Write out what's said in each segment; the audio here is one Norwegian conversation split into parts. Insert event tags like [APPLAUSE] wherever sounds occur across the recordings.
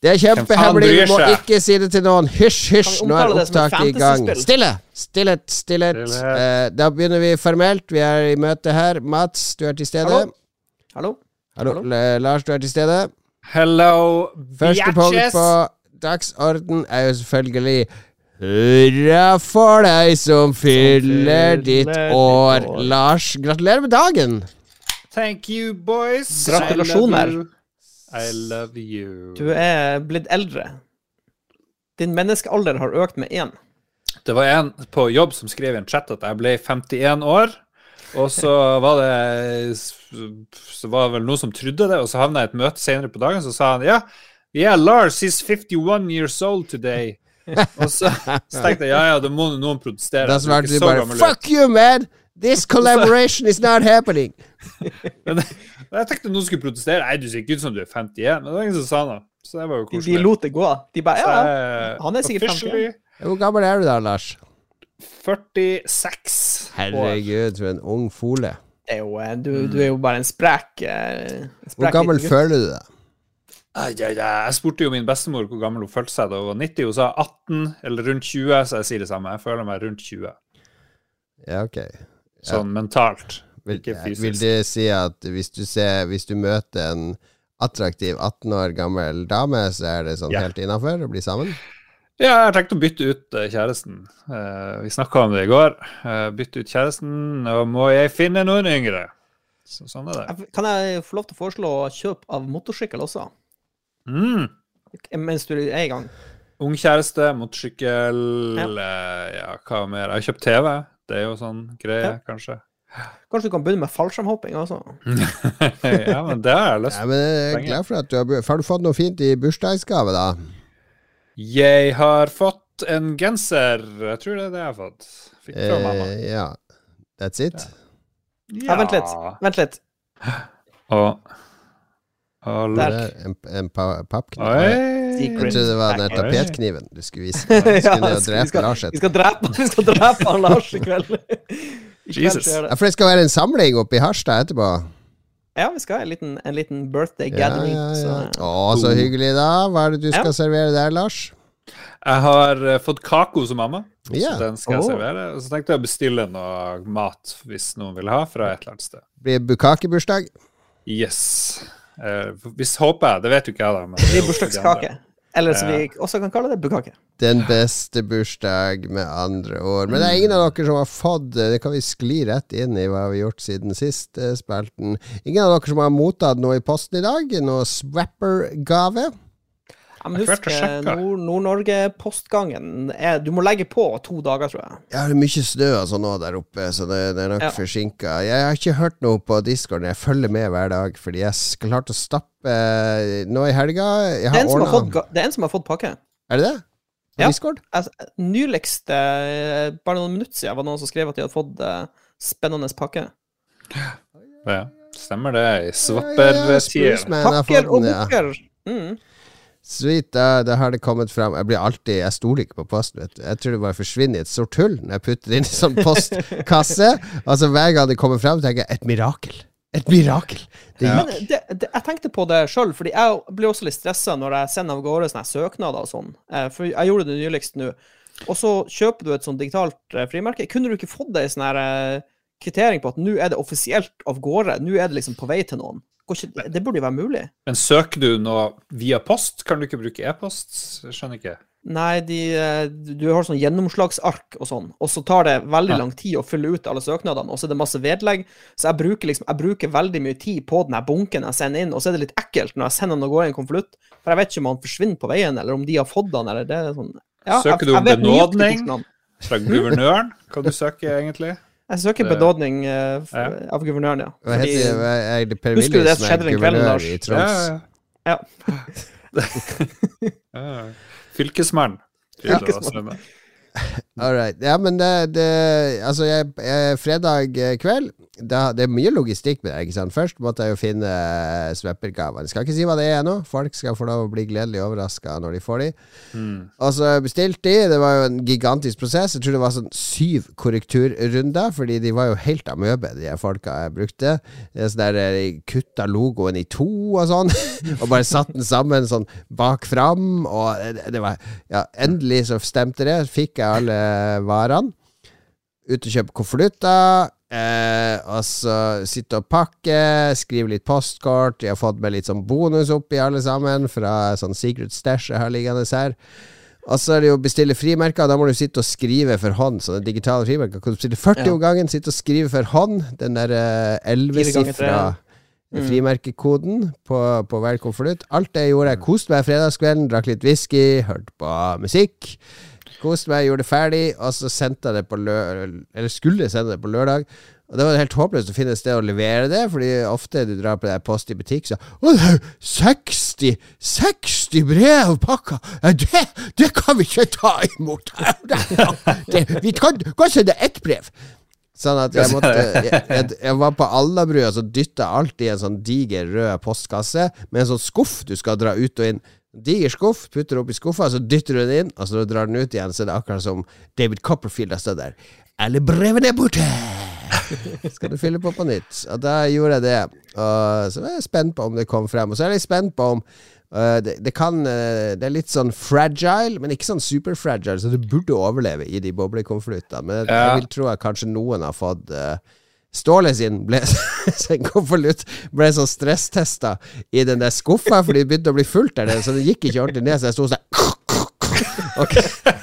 Det er kjempehemmelig, du må ikke si det til noen. Hysj, hysj, nå er opptaket i gang. Stille! Stillhet, stillhet. Stillhet. Eh, da begynner vi formelt. Vi er i møte her. Mats, du er til stede. Hallo? Hallo? Hallo. Hallo? Lars, du er til stede. Hello, Første punkt på dagsorden er jo selvfølgelig Hurra for deg som fyller ditt år. Lars, gratulerer med dagen. Thank you, boys. Gratulasjoner. I love you. Du er blitt eldre. Din menneskealder har økt med én. Det var en på jobb som skrev i en chat at jeg ble 51 år. Og så var det Så var det vel noen som trodde det, og så havna jeg i et møte senere på dagen, så sa han ja, yeah, Lars is 51 years old today. Og så, så [LAUGHS] tenkte jeg ja, ja, da må noen protestere. Da Jeg er du bare. Fuck you, man! This collaboration is not happening. [LAUGHS] Men jeg tenkte noen skulle protestere. Nei, du ser ikke ut som du er 51. Men det var ingen som sa noe. Så det var jo De, de lot det gå. De bare ja, ja. Han er sikkert 51. Hvor gammel er du da, Lars? 46 år. Herregud, for en ung fole. Det er jo, eh, du, du er jo bare en sprek eh, Hvor gammel føler du deg? Ai, ai, ai. Jeg spurte jo min bestemor hvor gammel hun følte seg da hun var 90. Hun sa 18 eller rundt 20, så jeg sier det samme. Jeg føler meg rundt 20. Ja, ok. Sånn mentalt. Vil, Ikke fysisk. vil det si at hvis du, ser, hvis du møter en attraktiv 18 år gammel dame, så er det sånn Ja. helt innafor å bli sammen? Ja, jeg har tenkt å bytte ut eh, kjæresten. Eh, vi snakka om det i går. Eh, bytte ut kjæresten, og må jeg finne noen yngre. Så, sånn er det. Kan jeg få lov til å foreslå kjøp av motorsykkel også? Mm. Mens du er i gang. Ung kjæreste, motorsykkel Ja. ja, hva mer? Jeg har kjøpt TV. Det er jo sånn greie, Ja. kanskje. Kanskje du kan begynne med fallskjermhopping også? [LAUGHS] ja, men det har jeg lyst til. men jeg er glad for at du har Har du fått noe fint i bursdagsgave, da? Jeg har fått en genser. Jeg tror det er det jeg har fått. Fikk fra mamma. Eh, ja. That's it? Ja, vent litt. Vent litt. Og, og Der. Det er en, en pa pappkniv? Jeg trodde det var den tapetkniven du skulle vise. [LAUGHS] Du skulle Ja, ned og vi drepe skal- Lars. Vi skal drepe, vi skal drepe han Lars i kveld. [LAUGHS] I Jesus. Ja, for det skal være en samling oppe i Harstad etterpå? Ja, vi skal ha en liten, en liten birthday Ja, gathering. ja, ja. Så, Å, så hyggelig, da. Hva er det du skal servere der, Lars? Jeg har uh, fått kako som mamma, Ja. så den skal jeg servere. Og så tenkte jeg å bestille noe mat hvis noen vil ha, fra et eller annet sted. Blir det bukakebursdag? Yes. Eh, hvis håper jeg, det vet jo ikke jeg, da. Men det er bursdagskake. Eller som Ja. vi også kan kalle det, bukkake. Den beste bursdag med andre år. Men det er ingen av dere som har fått Det kan vi skli rett inn i hva vi har gjort siden sist, eh, spalten. Ingen av dere som har mottatt noe i posten i dag? Noe Swapper-gave? Ja, men Jeg har husk. Nord- Nord-Norge-postgangen -Nord Du må legge på to dager, tror jeg. Ja, det er mye snø og sånn nå der oppe, så det, det er nok Ja. forsinka. Jeg har ikke hørt noe på Discord. Jeg følger med hver dag, fordi jeg klarte å stappe eh, nå i helga. Jeg Det er, har en som har fått, ordna det er en som har fått pakke. Er det det? På Ja. Discord? Altså, nyligst, eh, bare noen minutter siden, var det noen som skrev at de hadde fått uh, spennende pakke. Ja, stemmer det. I Ja, swapper-tider. Pakker og den, ja. Mm. Sweet, da, da har det kommet fram. Jeg blir alltid Jeg stoler ikke på posten. Vet du. Jeg tror det bare forsvinner i et sort hull når jeg putter det inn i sånn postkasse. [LAUGHS] altså Hver gang det kommer fram, tenker jeg et mirakel. Et mirakel! Det Ja. Men det, det, jeg tenkte på det sjøl, fordi jeg blir også litt stressa når jeg sender av gårde sånne søknader og sånn. Eh, For jeg gjorde det nyligst nå. Og så kjøper du et sånt digitalt eh, frimerke. Kunne du ikke fått ei sånn her eh, kvittering på at nå er det offisielt av gårde? Nå er det liksom på vei til noen? Ikke, det burde jo være mulig. Men søker du noe via post? Kan du ikke bruke e-post? Skjønner ikke. Nei, de, eh, du har sånn gjennomslagsark og sånn, og så tar det veldig lang tid å fylle ut alle søknadene, og så er det masse vedlegg. Så jeg bruker liksom, jeg bruker veldig mye tid på den bunken jeg sender inn, og så er det litt ekkelt når jeg sender den og går i en konvolutt, for jeg vet ikke om han forsvinner på veien, eller om de har fått den, eller det er sånn ja, Søker du om benådning? Fra guvernøren? Hva du søker egentlig? Jeg søker benådning uh, Ja. av guvernøren, ja. Jeg heter det? Hva er det Per Husker du det som skjedde den kvelden, Lars? i Ja, ja. [LAUGHS] Fylkesmann. Fylkesmann. [LAUGHS] All right. Ja, men det, det Altså, jeg, jeg, fredag kveld det, det, er mye logistikk med det. ikke sant? Først måtte jeg jo finne uh, sveppergavene. Skal ikke si hva det er ennå. Folk skal få lov å bli gledelig overraska når de får de. Mm. Og så bestilte de. Det var jo en gigantisk prosess. Jeg tror det var sånn syv korrekturrunder, fordi de var jo helt amøbe, de folka jeg brukte. Sånn der De Kutta logoen i to og sånn, [LAUGHS] og bare satt den sammen sånn bak fram. Og det, det var Ja, endelig så stemte det. Fikk jeg alle varene. Ut og kjøpe konvolutter. Eh, så sitte og pakke, skrive litt postkort. Jeg har fått med litt sånn bonus oppi alle sammen fra sånn secret stash jeg har liggende her. Og så er det jo å bestille frimerker. Da må du sitte og skrive for hånd. Sånne digitale frimerker. Kan du bestille 40 ja. om gangen, sitte og skrive for hånd. Den der eh, ellevesifra mm. frimerkekoden på, på hver konvolutt. Alt det gjorde jeg. Koste meg fredagskvelden, drakk litt whisky, hørte på musikk. Koste meg, gjorde det ferdig, og så sendte jeg det på lørdag Eller skulle sende det på lørdag. Og Det var helt håpløst å finne et sted å levere det, Fordi ofte du drar på det post i butikk, så Å, det er 60 60 brev pakka! Det, det kan vi ikke ta imot! [LAUGHS] Det, vi kan, kan sende ett brev! Sånn at jeg måtte Jeg, jeg, jeg var på Alnabru og så dytta alt i en sånn diger rød postkasse med en sånn skuff du skal dra ut og inn. Diger skuff, putter du opp i skuffa, så dytter du den inn, og så drar den ut igjen, så det er akkurat som David Copperfield har stått der. Alle brevene er borte! [LAUGHS] Skal du fylle på på nytt? Og da gjorde jeg det. Og så var jeg spent på om det kom frem. Og så er jeg litt spent på om uh, det, det, kan uh, Det er litt sånn fragile, men ikke sånn superfragile, så det burde overleve i de boblekonvoluttene. Men ja. jeg vil tro at kanskje noen har fått uh, Ståle sin ble, [LAUGHS] sin konvolutt ble så stresstesta i den der skuffa, for det begynte å bli fullt der nede, så det gikk ikke ordentlig ned. Så jeg sto sånn [LAUGHS] og,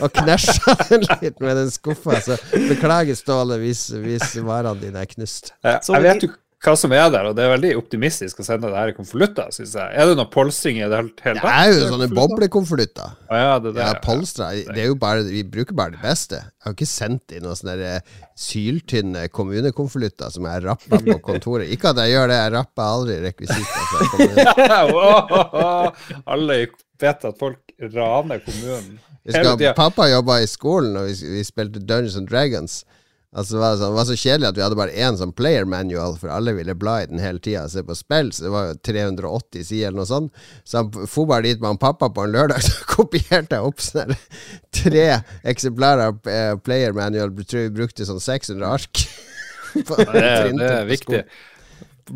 og knæsja [LAUGHS] den litt med den skuffa. Så beklager, Ståle, hvis, hvis varene dine er knust. Jeg vet jo hva som er der, og det er veldig optimistisk å sende det her i konvolutter, syns jeg. Er det noe polstring i det hele tatt? Det er jo sånne boblekonvolutter. Ah, ja, det, ja, polstra. Det er jo bare, vi bruker bare det beste. Jeg har ikke sendt inn noen sånne syltynne kommunekonvolutter som jeg rapper på kontoret. Ikke at jeg gjør det, jeg rapper aldri rekvisitter. [LAUGHS] Alle vet at folk raner kommunen. Skal, pappa jobba i skolen, og vi, vi spilte Dungeons and Dragons. Altså, det, var sånn, det var så kjedelig at vi hadde bare én sånn player manual, for alle ville bla i den hele tida og se på spill. Så det var jo 380 sider eller noe sånt. Så han for bare dit med han pappa på en lørdag, [LAUGHS] så kopierte jeg opp sånne tre eksemplarer av eh, player manual. Tror vi brukte sånn 600 ark. [LAUGHS] det, er, det er viktig.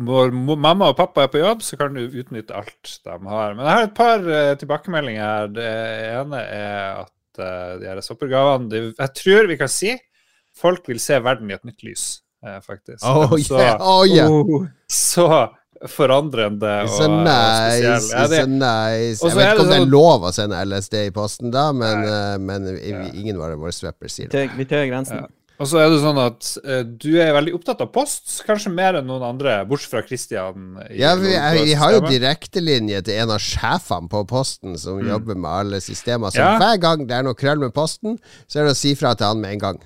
Når mamma og pappa er på jobb, så kan du utnytte alt de har. Men jeg har et par uh, tilbakemeldinger her. Det ene er at uh, de her soppergavene Jeg tror vi kan si folk vil se verden i et nytt lys, eh, faktisk. Oh, så, yeah. Oh, yeah. Oh, så forandrende og, nice, spesiell. Ja, det, nice. Jeg vet ikke om det er sånn- lov å sende LSD i posten da, men, uh, men ja. ingen av våre swapper sier det. Vi tøyer grensen. Ja. Og så er det sånn at uh, du er veldig opptatt av post, kanskje mer enn noen andre, bortsett fra Christian. Ja, vi, vi har jo direktelinje til en av sjefene på Posten som mm. jobber med alle systemer. Så ja. hver gang det er noe krøll med Posten, så er det å si fra til han med en gang.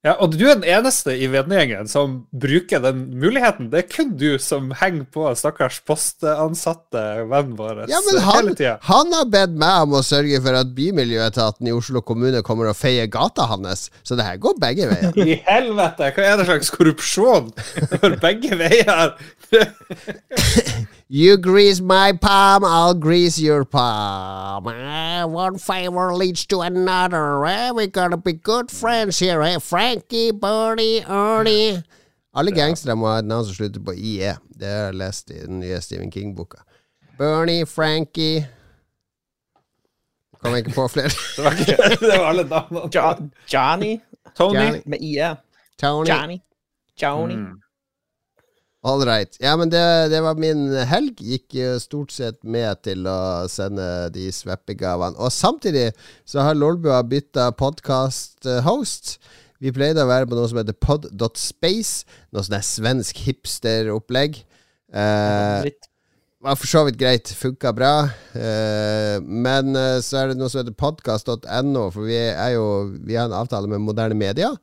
Ja, og du er den eneste i vennegjengen som bruker den muligheten. Det er kun du som henger på stakkars postansatte vennen vår ja, men han, han, har bedt meg om å sørge for at Bymiljøetaten i Oslo kommune kommer og feier gata hans, så det her går begge veier. [LAUGHS] I helvete! Hva er det slags korrupsjon? [LAUGHS] For begge veier! [LAUGHS] You grease my palm, I'll grease your palm. Uh, one favor leads to another. Uh, we're gonna be good friends here. Eh? Frankie, Bernie, Ernie. Alle gangstere må ha et navn som slutter på IE. Det har jeg lest i den nye Stephen King-boka. Bernie, Frankie Kommer ikke på flere. [LAUGHS] det, var ikke, det var alle navnene. Jo Johnny. Tony. Johnny. Med IE. Tony. Johnny. Johnny. Mm. All right. Ja, men det, det, var min helg. Gikk stort sett med til å sende de sveppegavene. Og samtidig så har Lolbua bytta podkast-host. Vi pleide å være på noe som heter pod.space. Noe sånn svensk hipsteropplegg. Eh, var for så vidt greit. Funka bra. Eh, men eh, så er det noe som heter podkast.no, for vi, er jo, vi har en avtale med moderne media.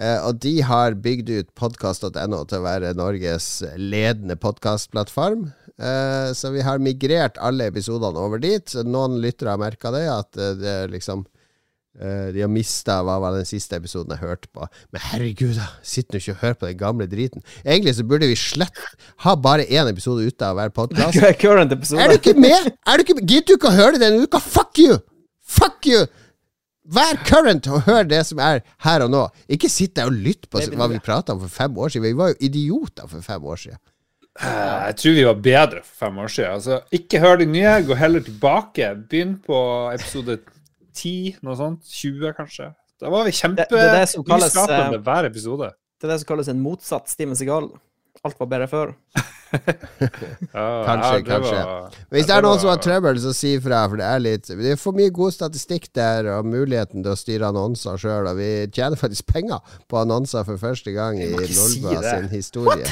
Uh, og de har bygd ut podkast.no til å være Norges ledende podkastplattform. Uh, så vi har migrert alle episodene over dit. Noen lyttere har merka det, at uh, det liksom Eh, de har mista hva var den siste episoden jeg hørte på. Men herregud, da. Sitter nå ikke og hører på den gamle driten. Egentlig så burde vi slett ha bare én episode ute av hver podkast. [LAUGHS] Er du ikke med? Er du ikke med? Gidder du ikke å høre det denne uka? Fuck you! Fuck you! Vær current og hør det som er her og nå. Ikke sitt der og lytt på hva vi prata om for fem år siden. Vi var jo idioter for fem år siden. Eh, Jeg tror vi var bedre for fem år siden. Altså, ikke hør de nye, gå heller tilbake. Begynn på episode 10, noe sånt. 20, kanskje. Da var vi kjempenyskapende eh, hver episode. Det er det som kalles en motsatt Steven Segal. Alt var bedre før. [LAUGHS] Kanskje, ja, kanskje. var- Hvis det er noen som har trøbbel, så si ifra. For det er litt Det er for mye god statistikk der, og muligheten til å styre annonser sjøl. Og vi tjener faktisk penger på annonser for første gang i Nolva si sin historie.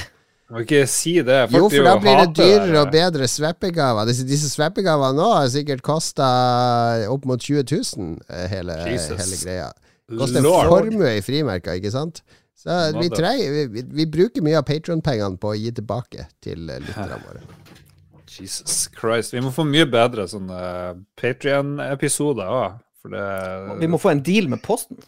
Jeg må ikke si det. Folk Jo, for da blir det dyrere og bedre sveppegaver. Disse, disse sveppegavene nå har sikkert kosta opp mot 20 000, eh, hele, hele greia. Koster en formue i frimerker, ikke sant? Så vi, trenger, vi, vi, bruker mye av Patron-pengene på å gi tilbake til eh, lytterne våre. [LAUGHS] Jesus Christ. Vi må få mye bedre sånne Patrion-episoder òg. Det Vi må få en deal med Posten.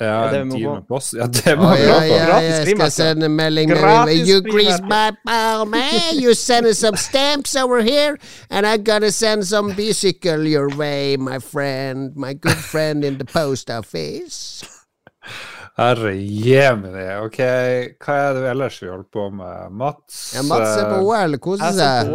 Ja, det en deal med Posten. Ja, det må vi ja, få. ja, Gratis jeg skal sende sende melding med Gratis You grease my ball, man. You send us some stamps over here, and I gotta send some bicycle your way, my friend. My good friend in the post office. Herre jemini. Ok, hva er det ellers vi holder på med? Mats? Ja, Mats er på eh, OL, koser seg.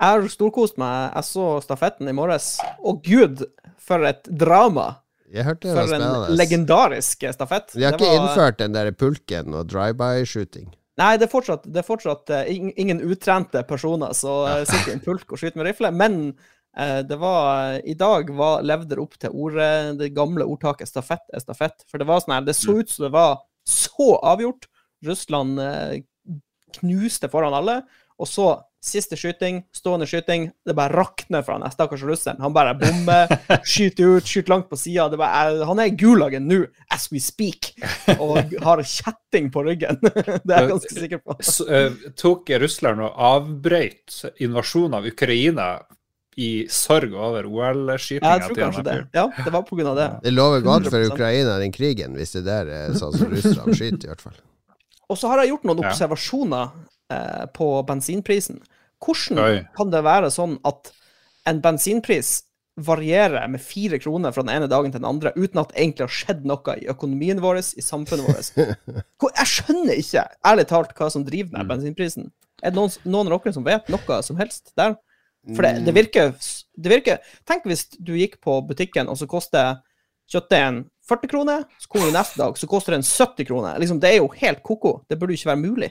Jeg har storkost meg. Jeg så stafetten i morges. Å gud, for et drama! Jeg hørte det var For en legendarisk stafett. De har Det ikke var- innført den der pulken og drive-by-shooting. Nei, det er fortsatt, det er fortsatt eh, ingen utrente personer som uh, sitter i en pulk og skyter med rifle, men eh, det var I dag var, levde det opp til ordet, det gamle ordtaket 'stafett er stafett'. For det var sånn her, det så ut som det var så avgjort. Russland eh, knuste foran alle, og så Siste skyting, stående skyting. Det bare rakner for han stakkars russeren. Han bare bommer, [LAUGHS] skyter ut, skyter langt på sida. Han er i Gulagen nå, as we speak, og har kjetting på ryggen. [LAUGHS] Det er jeg ganske sikker på. Så, eh, tok Russland og avbrøt invasjonen av Ukraina i sorg over OL-skytinga tror til kanskje det. Ja, det var av det. Det lover godt for Ukraina, den krigen, hvis det der er sånn som Russland skyter, i hvert fall. Og så har jeg gjort noen observasjoner eh, på bensinprisen. Hvordan Oi. kan det være sånn at en bensinpris varierer med fire kroner fra den ene dagen til den andre, uten at det egentlig har skjedd noe i økonomien vår, i samfunnet vårt? Jeg skjønner ikke, ærlig talt, hva som driver denne den bensinprisen. Er det noen, noen av dere som vet noe som helst der? For det, det, virker, det virker Tenk hvis du gikk på butikken, og så koster kjøttdeigen 40 kroner, så kommer du neste dag, så koster den 70 kroner. Liksom, det er jo helt ko-ko. Det burde jo ikke være mulig.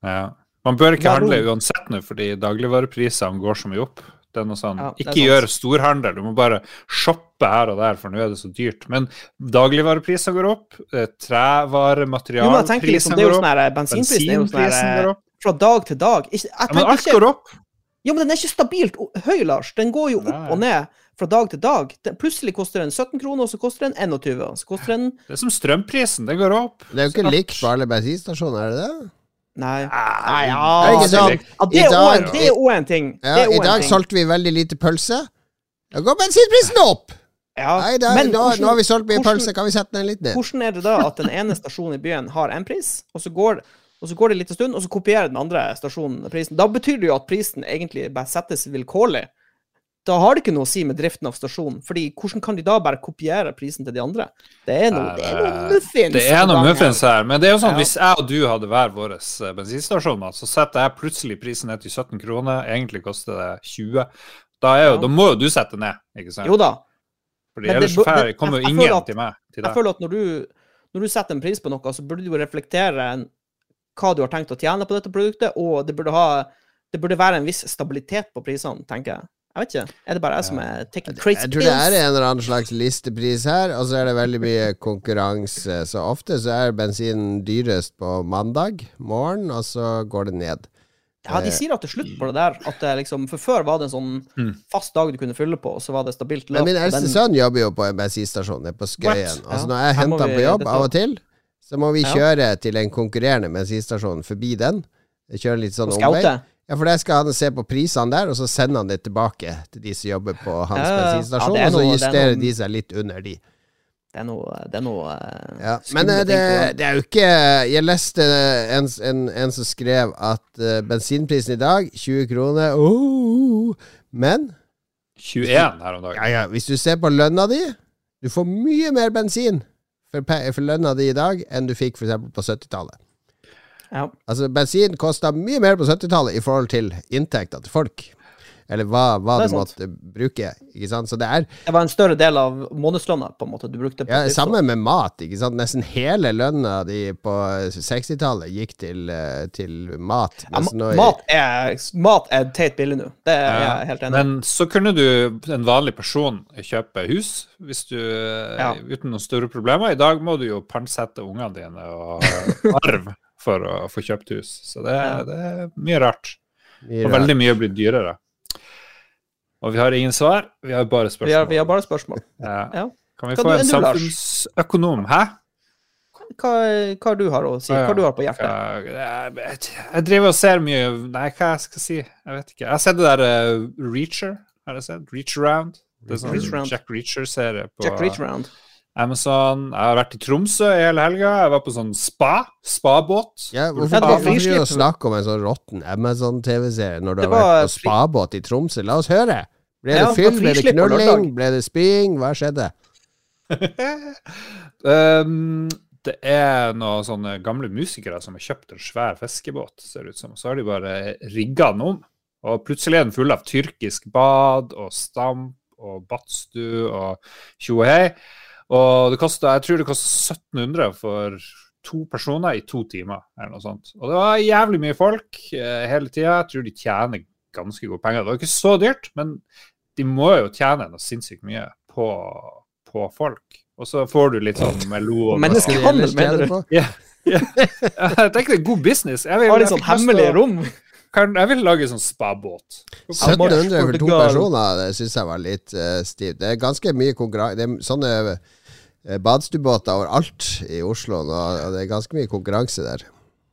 Ja. Man bør ikke handle uansett nå, fordi dagligvareprisene går så mye opp. Det er noe sånn, Ja, Ikke gjør storhandel, du må bare shoppe her og der, for nå er det så dyrt. Men dagligvareprisene går opp, eh, liksom, trevarematerialprisene er jo går sånn opp, Bensinprisen sånn bensinprisen går opp. fra dag til dag. Ikke, jeg Ja, men alt ikke, går opp! Ja, men den er ikke stabilt høy, Lars. Den går jo opp Nei. og ned fra dag til dag. Den, plutselig koster den 17 kroner, og så koster den 21. Og så koster den Det er som strømprisen, den går opp. Det er jo ikke Snart. likt på alle bensinstasjoner, er det det? Nei. Nei, ja, Det Er ikke sånn? Ja, det er også dag- en- det òg en ting. Ja, I dag solgte vi veldig lite pølse. Da går bensinprisen opp! Ja, Nei, da, men da, hvordan- nå har vi solgt mye pølse, kan vi sette den litt ned? Hvordan er det da at den ene stasjonen i byen har én pris, og så går og så går det en liten stund, og så kopierer den andre stasjonen prisen. Da betyr det jo at prisen egentlig bare settes vilkårlig. Da har det ikke noe å si med driften av stasjonen, fordi hvordan kan de da bare kopiere prisen til de andre? Det er noe, det er noe muffins. Det er noe muffins her. Men det er jo sånn, Ja. hvis jeg og du hadde hver vår eh, bensinstasjon, så setter jeg plutselig prisen ned til 17 kroner. Egentlig koster det 20. Da, er jo, Ja. da må jo du sette ned, ikke sant? Jo da, Fordi men ellers det, det- kommer jo ingen at- til meg. Til jeg føler at når du, når du setter en pris på noe, så burde du jo reflektere en- hva du har tenkt å tjene på dette produktet, og det burde, ha, det burde være en viss stabilitet på prisene, tenker jeg. Jeg vet ikke. Er det bare jeg som er taking crazy Jeg tror det er en eller annen slags listepris her, og så er det veldig mye konkurranse. Så ofte så er bensinen dyrest på mandag morgen, og så går det ned. Ja, de sier at det er slutt på det der. At det liksom, for før var det en sånn Mm. fast dag du kunne fylle på, og så var det stabilt Men min eldste sønn jobber jo på en bensinstasjon nede på Skøyen. Altså Når jeg henter ham på jobb av og til, så må vi Ja. kjøre til en konkurrerende bensinstasjon forbi den. Kjøre litt sånn omvei. Ja, for der skal han se på prisene der, og så sender han det tilbake til de som jobber på hans Ja, bensinstasjon, Ja, er og så noe- er justerer noe- de seg litt under de. Det er noe, det er noe eh, Ja, men eh, det, det er jo ikke Jeg leste en, en, en som skrev at uh, bensinprisen i dag 20 kroner oh, Men 21 her om dagen. ja, ja, hvis du ser på lønna di Du får mye mer bensin for, for lønna di i dag enn du fikk eksempel på 70-tallet. Ja. Altså Bensin kosta mye mer på 70-tallet i forhold til inntekta til folk. Eller hva, hva du måtte bruke. Ikke sant? Så det er Det var en større del av månedslønna på en måte du brukte på ja. Samme med mat. Ikke sant? Nesten hele lønna di på 60-tallet gikk til, eh, til mat. Ja, ma- mat, er, mat er teit billig nå. Det er Ja, jeg helt enig i. Men så kunne du, en vanlig person, kjøpe hus hvis du, Ja. uten noen store problemer. I dag må du jo pantsette ungene dine og arv for å få kjøpt hus. Så det, Ja. det er mye rart. mye Og rart. veldig mye blir dyrere. Og vi har ingen svar, vi har bare Vi spørsmål. har, vi har bare spørsmål. [LAUGHS] Ja. Ja. Kan vi kan få en samfunnsøkonom? Hæ? Hva, hva du har å si? Hva du har på hjertet? Jeg, jeg, jeg driver og ser mye Nei, hva jeg skal si? Jeg vet ikke. Jeg har sett det der uh, Reacher. Har jeg sett? Reach Around. Det er sånn Reach Jack Reacher-serie på Jack Reach Around. Amazon. Jeg har vært i Tromsø i hele helga. Jeg var på sånn spa. Spabåt. Ja, hvorfor vi driver du og snakker om en sånn råtten Amazon-TV-serie når du Det har vært på spabåt i Tromsø? La oss høre! Ble det fyll, ble det knulling, ble det spying? Hva skjedde? [LAUGHS] Um, det er noen sånne gamle musikere som har kjøpt en svær fiskebåt, ser det ut som. Så har de bare rigga den om. Og plutselig er den full av tyrkisk bad og stamp og badstue og tjohei. Og det koster, jeg tror det kosta 1700 for to personer i to timer, eller noe sånt. Og det var jævlig mye folk eh, hele tida. Jeg tror de tjener ganske gode penger. Det var ikke så dyrt, men de må jo tjene noe sinnssykt mye på, på folk. Og så får du litt sånn melo og- Mennesker- Hva Handel, det ellers mener du? ja, Yeah. Jeg tenker det er god business. Jeg vil, Har de sånn hemmelig hemmelige rom? Kan, jeg vil lage sånn spabåt. 1700 for to personer, det syns jeg var litt uh, stivt. Det er ganske mye konkurranse sånne uh, badstuebåter overalt i Oslo nå, og det er ganske mye konkurranse der.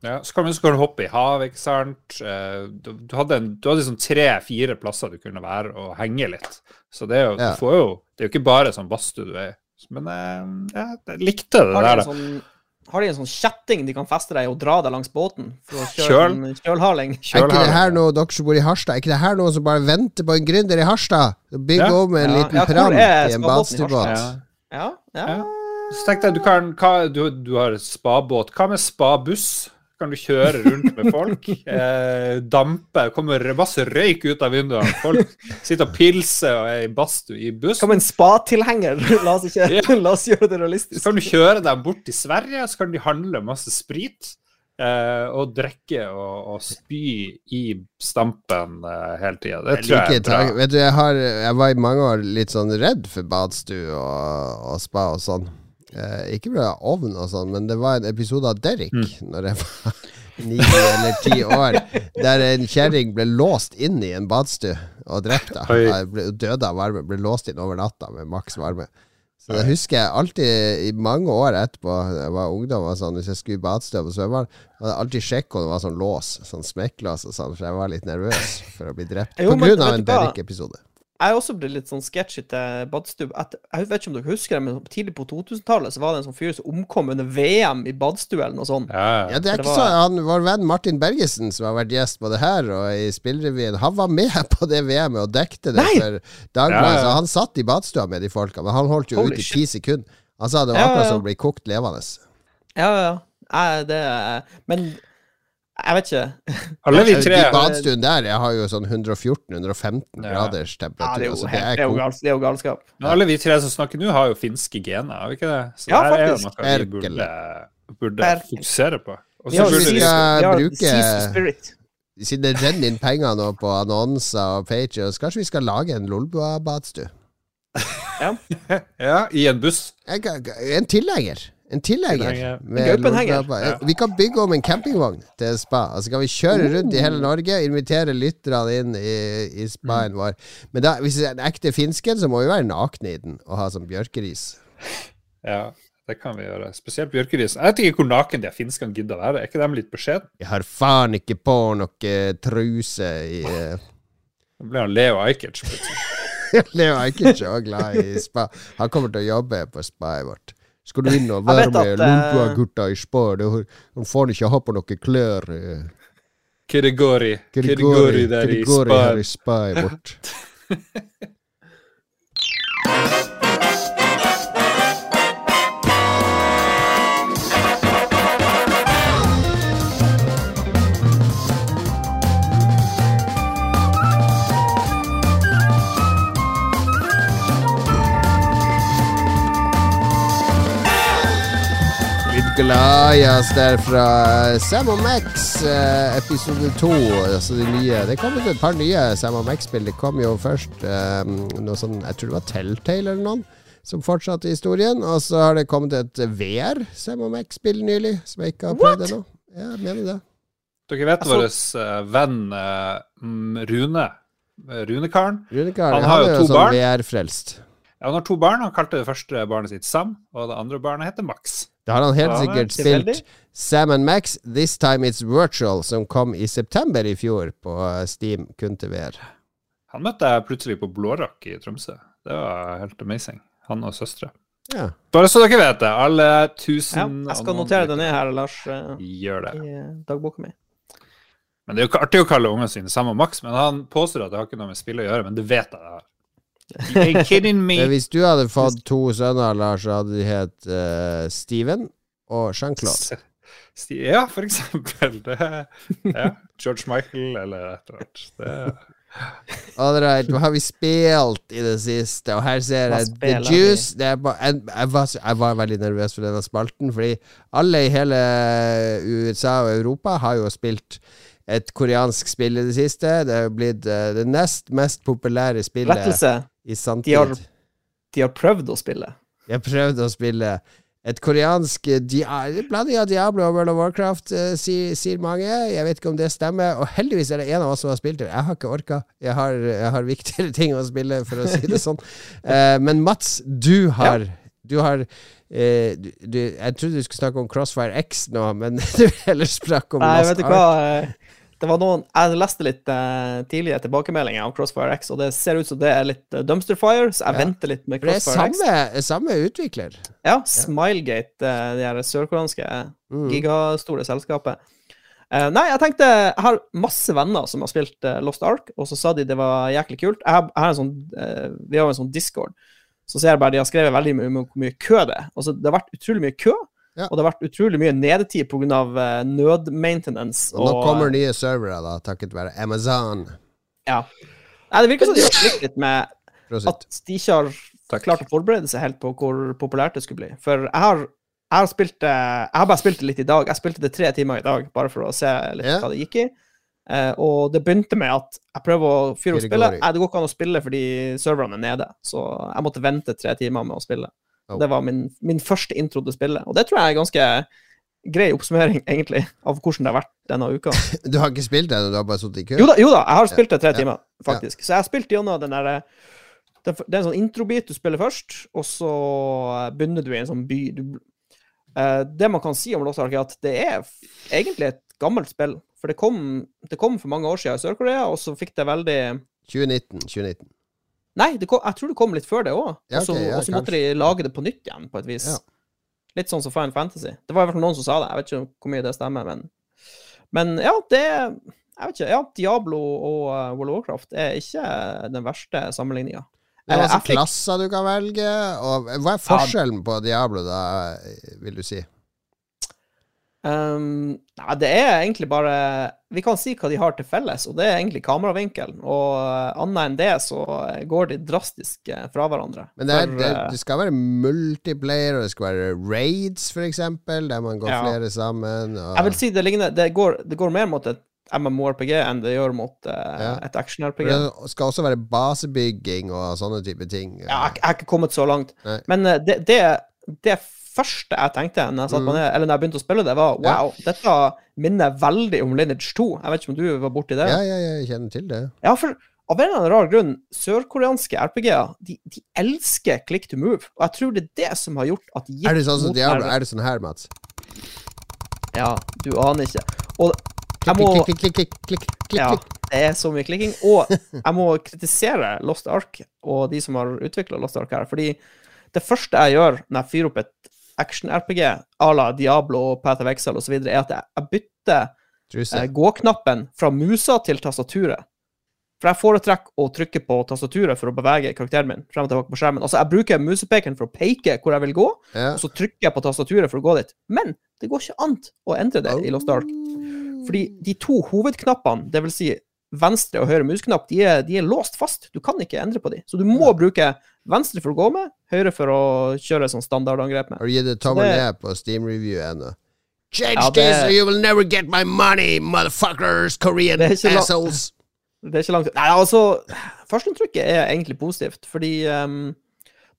Ja, så kan du, så kan du hoppe i havet, ikke sant. Eh, Du, du hadde, en, du hadde liksom tre-fire plasser du kunne være og henge litt. Så det er jo, Ja. du får jo Det er jo ikke bare sånn badstue du er i. Men eh, ja, jeg likte det der, sånn, har de en sånn kjetting de kan feste deg og dra deg langs båten? For å kjøre Kjøl. en [LAUGHS] kjølhaling? Er ikke det her noe dere som bor i Harstad, er ikke det her noe som bare venter på en gründer i Harstad? Bygge Ja. om en Ja. liten Ja, pram i en badstuebåt. Ja. Ja, ja. Så tenkte jeg, du kan hva, du, du har spabåt. Hva med spabuss? Kan du kjøre rundt med folk? [LAUGHS] Eh, dampe. Kommer masse røyk ut av vinduene. Folk sitter og pilser og er i badstue i buss. Som en spatilhenger. [LAUGHS] La oss, ikke, la oss gjøre det Så realistisk. kan du kjøre dem bort til Sverige, så kan de handle masse sprit. Eh, og drikke og, og spy i stampen eh, hele tida. Det Jeg tror jeg er bra. Vet du, jeg, har, jeg var i mange år litt sånn redd for badstue og, og spa og sånn. Eh, ikke bra ovn og sånn, men det var en episode av Derrick Mm. Når jeg var [LAUGHS] ni eller ti år, der en kjerring ble låst inn i en badstue og drept. da. Døde av varme. Ble låst inn over natta med maks varme. Så det husker jeg alltid i mange år etterpå. Jeg var ungdom og sånn, Hvis jeg skulle i badstue på svømmehallen, hadde jeg alltid sjekket om det var sånn lås, sånn smekklås og sånn, for jeg var litt nervøs for å bli drept. pga. På grunn av en? Derrick-episode. Jeg har også blitt litt sånn sketchy til badstue. Jeg vet ikke om dere husker det, men tidlig på 2000-tallet så var det en sånn fyr som omkom under VM i badstue eller noe sånt. Ja, Ja, ja. det er det ikke var- så Han, Vår venn Martin Bergesen, som har vært gjest både her og i Spillrevyen, han var med [LAUGHS] på det VM-et og dekte det Nei! for Dagbladet. Ja, han satt i badstua med de folka, men han holdt jo Holy ut i ti sekunder. Han sa det var Ja, akkurat ja. som å bli kokt levende. Ja, ja, ja. Jeg- Det er Men jeg vet ikke. Alle vi De tre Badstuen der jeg har jo sånn 114-115 Ja. graders Ja, temperatur. det er jo, det er det er jo, kokt. gals, det er jo galskap. Men alle vi tre som snakker nå, har jo finske gener, har vi ikke det? Så Ja, der er jo noe vi burde, burde fokusere på. Og så burde vi bruke- Siden det renner inn penger nå på annonser og pages, kanskje vi skal lage en Lolbua-badstue? Ja, [LAUGHS] i en buss. En en tilhenger. En tilhenger. Vi kan bygge om en campingvogn til spa. Altså kan vi kjøre rundt i hele Norge, invitere lytterne inn i, i spaen vår. Men da, hvis det er en ekte finsken, så må vi være nakne i den og ha som bjørkeris. Ja. Det kan vi gjøre. Spesielt bjørkeris. Jeg vet ikke hvor naken de finskene gidder å være. Er ikke de litt beskjedne? Jeg har faen ikke på noe truse i uh... Da blir han Leo Ajkic plutselig. [LAUGHS] Leo er ikke glad i spa. Han kommer til å jobbe på spaet vårt. Skal du inn og [LAUGHS] være med eh, Lundua-gutta i spa? Det- Han får ikke ha på noe klær. Kedegori, Kirigori. Kirigori Kirigori der i Kirigori her Spar. i spaet vårt. Gladjazz der fra Sam og Max, eh, episode to. Altså de nye. Det kom ut et par nye Sam og Max-spill. Det kom jo først eh, noe sånn Jeg tror det var Telltale eller noen som fortsatte historien. Og så har det kommet et VR Sam og Max-spill nylig, som jeg ikke har prøvd ennå. Ja, jeg mener det. Dere vet Altså- vår eh, venn uh, Rune. Runekaren. Runekaren. Runekar Han han har jo jo to sånn barn. VR-frelst. Ja, han har to barn. Han kalte det første barnet sitt Sam, og det andre barnet heter Max. Da har han helt Ja, sikkert spilt Sam and Max, This Time It's Virtual, som kom i september i fjor på eh, Steam, kun til VR. Han møtte jeg plutselig på Blårock i Tromsø. Det var helt amazing. Han og søstre. Ja. Bare så dere vet det. Alle Ja, tusen jeg skal notere det ned her, Lars, eh, Gjør det. i dagboken dagboka mi. Men Det er jo ikke artig å kalle ungene sine Sam og Max, men han påstår at det har ikke noe med spill å gjøre, men det vet jeg det har. You kidding me. [LAUGHS] Hvis du hadde fått to sønner, Lars, så hadde de hett uh, Steven og Jean-Claude. [LAUGHS] Ja, for eksempel. Det, ja, George Michael eller et eller annet. Det, Alright, hva har vi spilt i det siste? Og her ser jeg The? Juice. Det er bare, jeg, var, jeg var veldig nervøs for denne spalten, fordi alle i hele USA og Europa har jo spilt et koreansk spill i det siste. Det er blitt eh, det nest mest populære spillet Rettelse. I De sanntid. har, de har prøvd å spille. De har prøvd å spille et koreansk eh, blanding av Diablo og World of Warcraft, eh, sier, sier mange. Jeg vet ikke om det stemmer. Og heldigvis er det en av oss som har spilt det. Jeg har ikke orka. Jeg har, jeg har viktigere [LAUGHS] ting å spille, for å si det sånn. [LAUGHS] Eh, men Mats, du har Du har eh, du, du, Jeg trodde du skulle snakke om Crossfire X nå, men [LAUGHS] du ellers heller snakke om Nei, vet du hva? eh, Det var noen, Jeg leste litt eh, tidlige tilbakemeldinger om Crossfire X, og det ser ut som det er litt eh, dumpster fire, så jeg Ja. venter litt med Crossfire X. det er samme, samme utvikler. Ja, Smilegate, eh, det her sørkoreanske Mm. gigastore selskapet. Eh, nei, jeg tenkte Jeg har masse venner som har spilt eh, Lost Ark, og så sa de det var jæklig kult. Jeg har, jeg har en sånn, eh, vi har en sånn Discord, så ser jeg bare de har skrevet veldig mye om hvor mye kø det er. Altså, det har vært utrolig mye kø, Ja. og det har vært utrolig mye nedetid pga. Uh, nødmaintenance. Og nå kommer nye servere, da, takket være Amazon. Ja. Nei, det virker som de har slitt litt med at de ikke har Takk. klart å forberede seg helt på hvor populært det skulle bli. For jeg har, jeg har spilt Jeg har bare spilt det litt i dag. Jeg spilte det tre timer i dag, bare for å se litt Ja. hva det gikk i. Uh, og det begynte med at jeg prøver å fyre opp spillet. Nei, det går ikke an å spille fordi serverne er nede. Så jeg måtte vente tre timer med å spille. Oh. Det var min, min første intro til spillet. Og det tror jeg er ganske grei oppsummering, egentlig, av hvordan det har vært denne uka. [LAUGHS] Du har ikke spilt det du har bare sittet i kø? Jo da, jo da, jeg har spilt det tre Ja. timer, faktisk. Så jeg har spilt gjennom den derre det er en sånn introbit du spiller først, og så begynner du i en sånn by. Du, uh, det man kan si om Lost Ark, er at det er egentlig et gammelt spill. For det kom, det kom for mange år siden i Sør-Korea, og så fikk det veldig 2019. 2019. Nei, det kom, jeg tror det kom litt før det òg. Ja, og så ja, og så måtte de lage det på nytt igjen, på et vis. Ja. Litt sånn som Final Fantasy. Det var i hvert fall noen som sa det. Jeg vet ikke hvor mye det stemmer, men Men ja, det Jeg vet ikke. Ja, Diablo og uh, World of Warcraft er ikke den verste sammenligninga. Det er Eh, masse klasser du kan velge. Og hva er forskjellen på Diablo, da, vil du si? Um, nei, det er egentlig bare Vi kan si hva de har til felles, og det er egentlig kameravinkelen. Og uh, annet enn det så uh, går de drastisk uh, fra hverandre. Men det, er, For, det, det skal være multiplayer, og det skal være raids, eksempel, der man går Ja. flere sammen. Og, Jeg vil si det ligner Det går, det går mer mot et MMORPG enn det gjør mot uh, Ja. et action-RPG. det skal også være basebygging og sånne type ting. Ja, jeg, jeg er ikke kommet så langt. Nei. Men uh, det, det, det første jeg tenkte når jeg, Mm. ned, eller når jeg begynte å spille det, var Ja. wow, dette minner veldig om Lineage 2. Jeg vet ikke om du var borti det? Ja, ja, ja, jeg kjenner til det. Ja, for av en eller annen rar grunn, sørkoreanske RPG-er de, de elsker click to move. Og jeg tror det er det som har gjort at de Er det sånn som Diablo? Er det sånn her, Mats? Ja, du aner ikke. Og jeg må klikk, klikk, klikk, klikk, klikk, klikk, Ja, det er så mye klikking. Og jeg må kritisere Lost Ark og de som har utvikla Lost Ark her. Fordi det første jeg gjør når jeg fyrer opp et action-RPG à la Diablo, Path of Exile osv., er at jeg, bytter eh, gå-knappen fra musa til tastaturet. For jeg foretrekker å trykke på tastaturet for å bevege karakteren min frem og tilbake på skjermen. Altså, jeg bruker musepekeren for å peke hvor jeg vil gå, Ja. og så trykker jeg på tastaturet for å gå dit. Men det går ikke an å endre det i Lost Ark. Fordi de to hovedknappene, dvs. Si venstre og høyre musknapp, de er, de er låst fast. Du kan ikke endre på de. Så du må bruke venstre for å gå med, høyre for å kjøre sånn standardangrep med. Har du gitt et tommel ned på Steam-review ennå? Change Ja, det- this or you will never get my money, motherfuckers, Korean Det assholes. Det er ikke langt Nei, altså Førsteinntrykket er egentlig positivt, fordi um,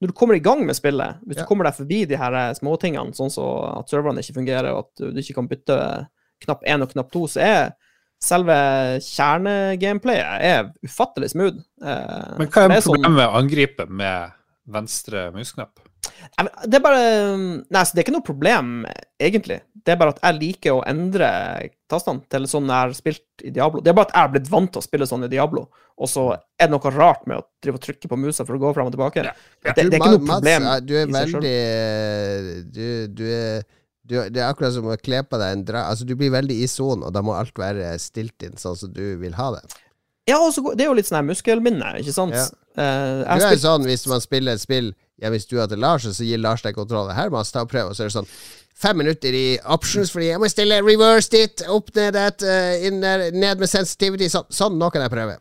når du kommer i gang med spillet, hvis Ja. du kommer deg forbi de her eh, småtingene, sånn som at serverne ikke fungerer, og at du ikke kan bytte knapp 1 og knapp 2, så er selve kjernegameplayet er ufattelig smooth. Eh, Men hva er er sånn- problemet med å angripe med venstre musknapp? Det er bare Nei, så det er ikke noe problem, egentlig. Det er bare at jeg liker å endre tastene til sånn jeg har spilt i Diablo. Det er bare at jeg har blitt vant til å spille sånn i Diablo, og så er det noe rart med å drive og trykke på musa for å gå fram og tilbake. Ja. Det, det er ikke noe Mats, problem. eh, Du er i seg selv. veldig du, du er du, Det er akkurat som å kle på deg en dra... Altså, du blir veldig i sonen, og da må alt være stilt inn sånn som du vil ha det. Ja, også, det er jo litt sånn her muskelminne, ikke sant? Ja. Uh, Du er jo sånn hvis man spiller et spill ja, Hvis du stua til Lars, så gir Lars deg kontrollen. Her, må Mats, ta og prøve, Og så er det sånn fem minutter i options, fordi jeg må stille reverse it, opp ned et, uh, inn der, ned med sensitivity. Sånn, sånn, nå kan jeg prøve.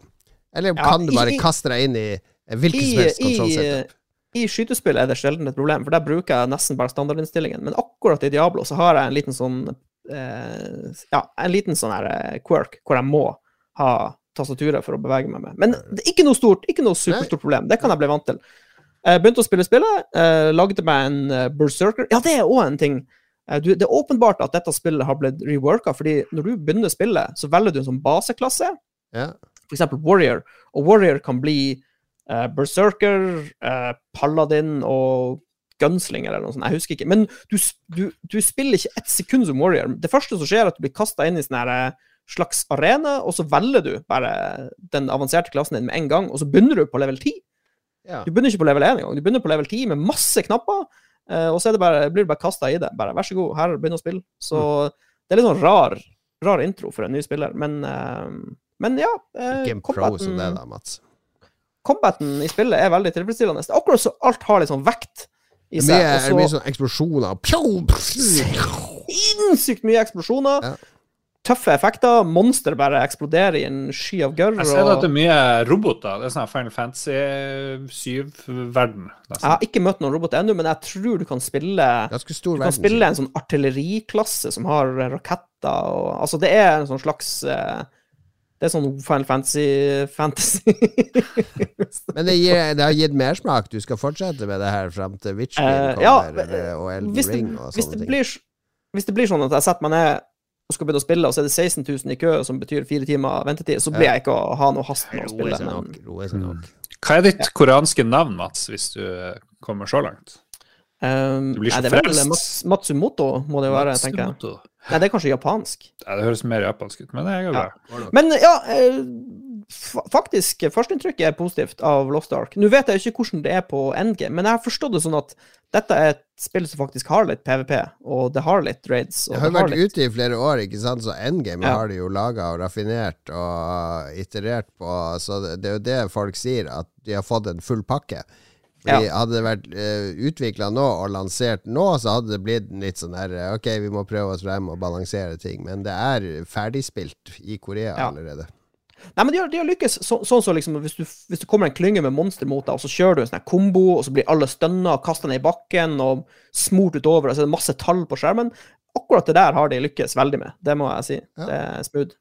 Eller Ja, kan du bare i- kaste deg inn i hvilken som helst kontrollsetup? I skytespill er det sjelden et problem, for der bruker jeg nesten bare standardinnstillingen. Men akkurat i Diablo så har jeg en liten sånn eh, Ja, en liten sånn her eh, quirk hvor jeg må ha tastaturet for å bevege meg med. Men det er ikke noe stort, ikke noe superstort problem. Det kan jeg bli vant til. Jeg begynte å spille spillet, eh, lagde meg en eh, berserker. Ja, det er òg en ting. Eh, du, det er åpenbart at dette spillet har blitt reworka, fordi når du begynner spillet, så velger du en sånn baseklasse Ja. eksempel Warrior, og Warrior kan bli Berserker, eh, Paladin og Gunslinger eller noe sånt, jeg husker ikke. Men du, du, du spiller ikke ett sekund som Warrior. Det første som skjer, er at du blir kasta inn i sånn eh, slags arena, og så velger du bare den avanserte klassen din med en gang, og så begynner du på level 10. ja. Du begynner ikke på level 1 engang, du begynner på level 10 med masse knapper, eh, og så det bare, blir du bare kasta i det. Bare vær så god, her, begynn å spille. Så det er litt sånn rar, rar intro for en ny spiller, men eh, men ja. Game pro som det, da, Mats. Combaten i spillet er veldig tilfredsstillende. Det er akkurat så alt har litt sånn vekt i Det er seg. mye, er mye sånn eksplosjoner. Sinnssykt mye eksplosjoner. Ja. Tøffe effekter. Monster bare eksploderer i en sky av gørr. Jeg ser at det er mye roboter. Det er sånn Final Fantasy 7-verden. Jeg har ikke møtt noen roboter ennå, men jeg tror du kan spille Ganske stor Du kan verden. spille en sånn artilleriklasse som har raketter og Altså, det er en sånn slags eh, Det er sånn Final Fantasy Fantasy. [LAUGHS] Men det, gir, det har gitt mersmak. Du skal fortsette med det her fram til Witcher uh, kommer, ja, eller- og Elden hvis det, Ring og hvis, sånne det ting. blir, hvis det blir sånn at jeg setter meg ned og skal begynne å spille, og så er det 16 000 i kø, som betyr fire timer ventetid, så blir jeg ikke å ha noe hast med å Roe spille. seg nok. Men, Roe seg nok. Hva er ditt koreanske navn, Mats, hvis du eh, kommer så langt? Um, Du blir så nei, det er vel. Mats, Matsumoto, må det jo være, tenker jeg. Nei, det er kanskje japansk. Ja, det høres mer japansk ut, men det er Ja. bra. Men ja, eh, faktisk, førsteinntrykket er positivt av Lost Ark. Nå vet jeg ikke hvordan det er på NG, men jeg har forstått det sånn at dette er et spill som faktisk har litt PVP, og det har litt raids. Og Det har det har vært litt, ute i flere år, ikke sant? så Endgame Ja. har de jo laga og raffinert og iterert på. Så det, det er jo det folk sier, at de har fått en full pakke. Fordi Hadde det vært uh, utvikla nå og lansert nå, så hadde det blitt litt sånn her eh, Ok, vi må prøve oss frem og balansere ting. Men det er ferdigspilt i Korea Ja. allerede. Nei, men de har, de har lykkes så, sånn som liksom, hvis, du, hvis det kommer en klynge med monster mot deg, og så kjører du en sånn kombo, og så blir alle stønna og kasta ned i bakken og smurt utover, og så er det masse tall på skjermen. Akkurat det der har de lykkes veldig med, det må jeg si. Ja. Det er smooth.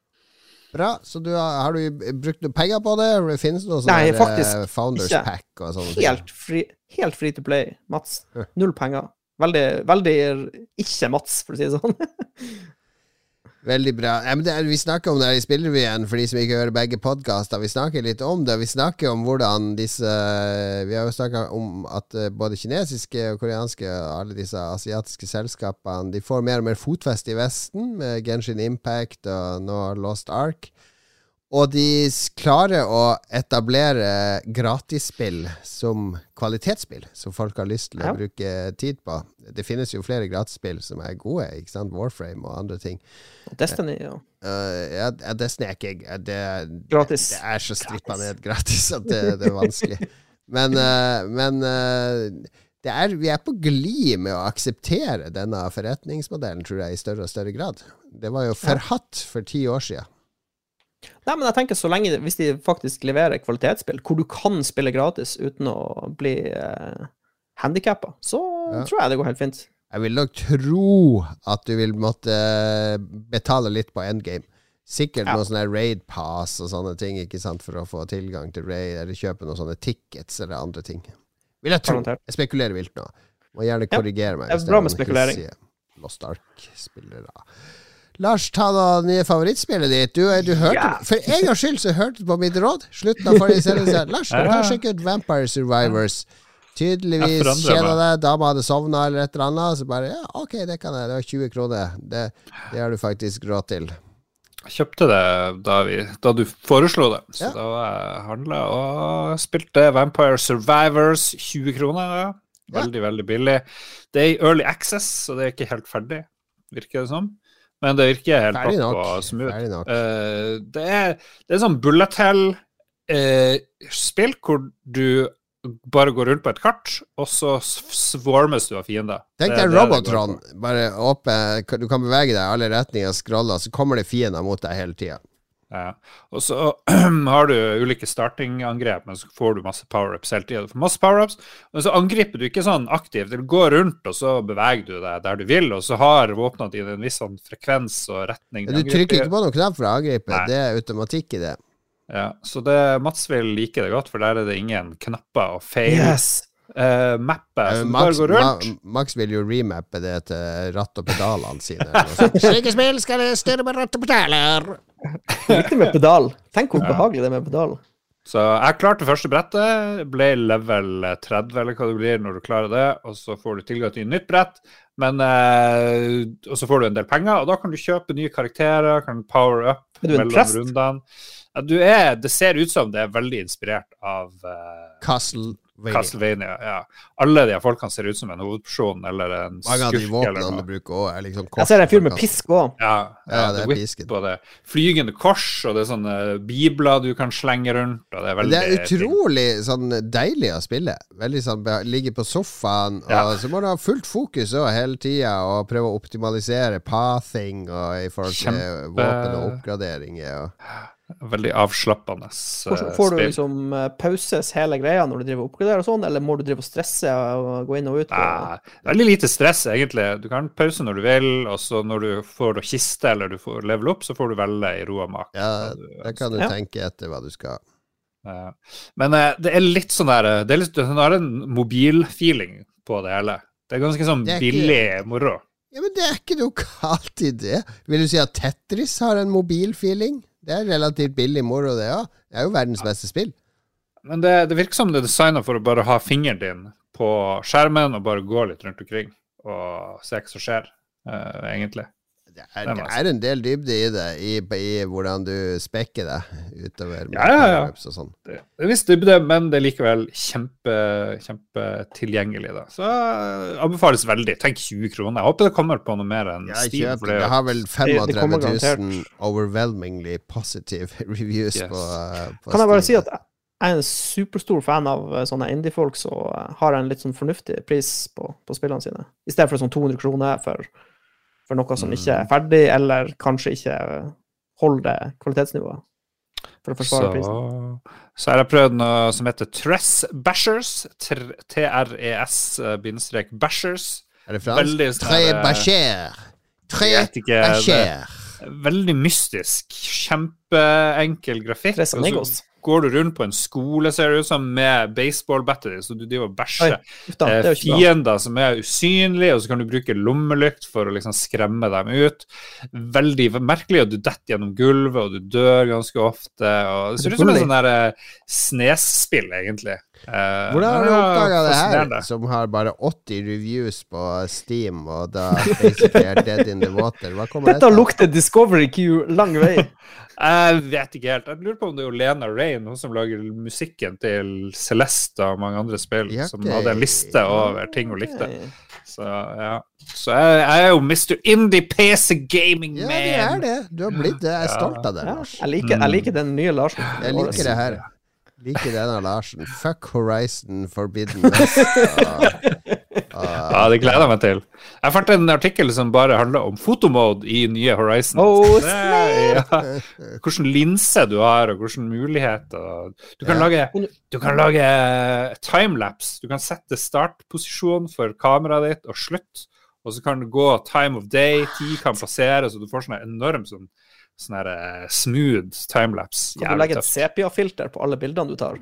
Bra. Så du har, har du brukt noe penger på det? Eller Finnes det noe sånn Nei, der, faktisk eh, Founders ikke. Pack og sånne? Helt Fri, helt free to play, Mats. Null penger. Veldig, veldig ikke Mats, for å si det sånn. [LAUGHS] Veldig bra. Ja, er, vi snakker om det i Spillrevyen, for de som ikke hører begge podkaster. Vi snakker litt om det. Vi snakker om hvordan disse Vi har jo snakka om at eh, både kinesiske og koreanske og alle disse asiatiske selskapene De får mer og mer fotfeste i Vesten, med Genshin Impact og nå Lost Ark. Og de klarer å etablere gratisspill som kvalitetsspill, som folk har lyst til å Ja. bruke tid på. Det finnes jo flere gratisspill som er gode, ikke sant? Warframe og andre ting. Destiny ja. Uh, ja, Destiny er ikke det, Gratis. Det er så strippa ned gratis at det, det er vanskelig. [LAUGHS] Men, uh, men uh, det er, vi er på glid med å akseptere denne forretningsmodellen, tror jeg, i større og større grad. Det var jo forhatt for ti år siden. Nei, men jeg tenker så lenge Hvis de faktisk leverer kvalitetsspill hvor du kan spille gratis uten å bli eh, handikappa, så Ja. tror jeg det går helt fint. Jeg vil nok tro at du vil måtte betale litt på endgame. Sikkert Ja. noe sånn raid pass og sånne ting, ikke sant, for å få tilgang til raid, eller kjøpe noen sånne tickets eller andre ting. Vil jeg tro. Jeg spekulerer vilt nå. Må gjerne Ja, korrigere meg. det er bra med spekulering. Lost Ark-spillere. Lars, ta da nye favorittspillet ditt. Du, du hørte yeah. For en gangs skyld så hørte du på mitt råd. Slutten av forrige sendelse. [LAUGHS] Lars, du ta og ut Vampire Survivors? Tydeligvis kjeda deg, dama hadde sovna eller et eller annet. Så bare ja, ok, det kan jeg. Det var 20 kroner. Det, det har du faktisk råd til. Jeg kjøpte det da, vi, da du foreslo det, så Ja. da var jeg handla og spilte Vampire Survivors 20 kroner. Ja. Ja. Veldig, veldig billig. Det er i early access, så det er ikke helt ferdig, virker det som. Men det virker helt Færlig nok. og smooth. Nok. Uh, det, er, det er sånn bullet hell-spill hvor du bare går rundt på et kart, og så s- swarmes du av fiender. Tenk deg Robotron. Bare åpen, Du kan bevege deg i alle retninger, scrolle, så kommer det fiender mot deg hele tida. Ja. Og så [CLEARS THROAT] har du ulike startingangrep, men så får du masse power-ups hele tida. Du får masse power-ups, men så angriper du ikke sånn aktivt. Du går rundt, og så beveger du deg der du vil, og så har våpnene dine en viss sånn frekvens og retning. Du trykker ikke på noen knapp for å angripe. Nei. Det er automatikk i det. Ja, så det, Mats vil like det godt, for der er det ingen knapper og feil. Yes! Eh, mappet, som så du bare går rundt. Ma, Max vil jo remappe det til ratt og pedalene sine. Slike spill skal jeg styre med ratt og pedaler. Viktig med pedal. Tenk hvor behagelig det er med pedal. Så jeg klarte første brettet, ble level 30, eller hva det blir når du klarer det, og så får du tilgang til et nytt brett, men eh, Og så får du en del penger, og da kan du kjøpe nye karakterer, kan power up du mellom prest? rundene. Ja, du er Det ser ut som det er veldig inspirert av uh, Castlevania. Castlevania. Ja. Alle de folkene ser ut som en hovedperson eller en Mange av de skurk eller våpnene du noe. bruker òg, er liksom Jeg ser en fyr med pisk òg. Ja, Ja, det er pisken. det flygende kors, og det er sånne bibler du kan slenge rundt, og det er Det er utrolig sånn deilig å spille. Veldig sånn Ligge på sofaen, og Ja. så må du ha fullt fokus også hele tida, og prøve å optimalisere pathing og i forhold til Kjempe- våpen og oppgraderinger. Og. Veldig avslappende spill. Får du liksom eh, pauses hele greia når du driver og oppgraderer og sånn, eller må du drive og stresse og gå inn og ut? Og... Nei, veldig lite stress, egentlig. Du kan pause når du vil, og så når du får da kiste eller du får level opp, så får du velge i ro og mak. Ja, Da kan du tenke etter hva du skal. Ja. Men eh, det er litt sånn der eh, Det er litt, den har en mobilfeeling på det hele. Det er ganske sånn ikke- billig moro. Ja, Men det er ikke noe galt i det. Vil du si at Tetris har en mobilfeeling? Det er relativt billig moro, det òg. Det er jo verdens beste spill. Men det, det virker som det er designa for å bare ha fingeren din på skjermen og bare gå litt rundt omkring og se hva som skjer, uh, egentlig. Det er, Det det er en del dybde i det, i, i hvordan du spekker deg utover Ja, ja, ja. og sånn. Det, det er visst dybde, men det er likevel kjempe, kjempetilgjengelig. Da. Så eh, anbefales veldig. Tenk 20 kroner. Jeg håper det kommer på noe mer enn Ja, Steam. kjøp det. det Det har vel 35 000 garantert. overwhelmingly positive [LAUGHS] reviews Yes. på, uh, på Kan jeg bare Steam. si at jeg er en superstor fan av eh, sånne indie-folk som så har en litt sånn fornuftig pris på, på spillene sine, i stedet for sånn 200 kroner for, for noe som ikke Mm. er ferdig, eller kanskje ikke eh, holder kvalitetsnivået. For å forsvare prisen. Så, så har jeg prøvd noe som heter Tress Bashers. T-R-E-S-bashers. Er det fransk? Sånn Tre her, bachère. Tre bachère. Veldig mystisk. Kjempeenkel grafikk. Tres så- Amigos. Går du rundt på en skole, ser det ut som, med baseballbatter, så du driver og bæsjer. Er Eh, fiender som er usynlige, og så kan du bruke lommelykt for å liksom skremme dem ut. Veldig merkelig, og du detter gjennom gulvet, og du dør ganske ofte. og Det ser ut som en sånn eh, snesspill, egentlig. Eh, Hvordan har du oppdaga det her, som har bare 80 reviews på Steam, og da basically er dead in the water? Hva kommer Dette lukter Discovery Q lang vei. [LAUGHS] Jeg vet ikke helt. Jeg lurer på om det er Lena Rain, hun som lager musikken til Celeste og mange andre spill, Ja, som hadde en liste over ting hun likte. Så ja. Så jeg, jeg er jo Mr. Indie PC Gaming Ja, det er det. Du har blitt det. Jeg er stolt av det, Ja, jeg, liker, jeg liker den nye Larsen. Jeg liker det her. Liker denne Larsen. Fuck Horizon Forbidden West. Ja, det gleder jeg meg til. Jeg fant en artikkel som bare handler om fotomode i nye Horizon. Oh, ja. Hvilken linse du har, og hvilke muligheter. Du kan Ja. lage, du kan lage timelapse. Du kan sette startposisjon for kameraet ditt og slutt, og så kan det gå time of day, tid kan passere, så du får sånn enorm sånn, sånn her, eh, smooth timelapse. Kan du legge et sepia-filter på alle bildene du tar?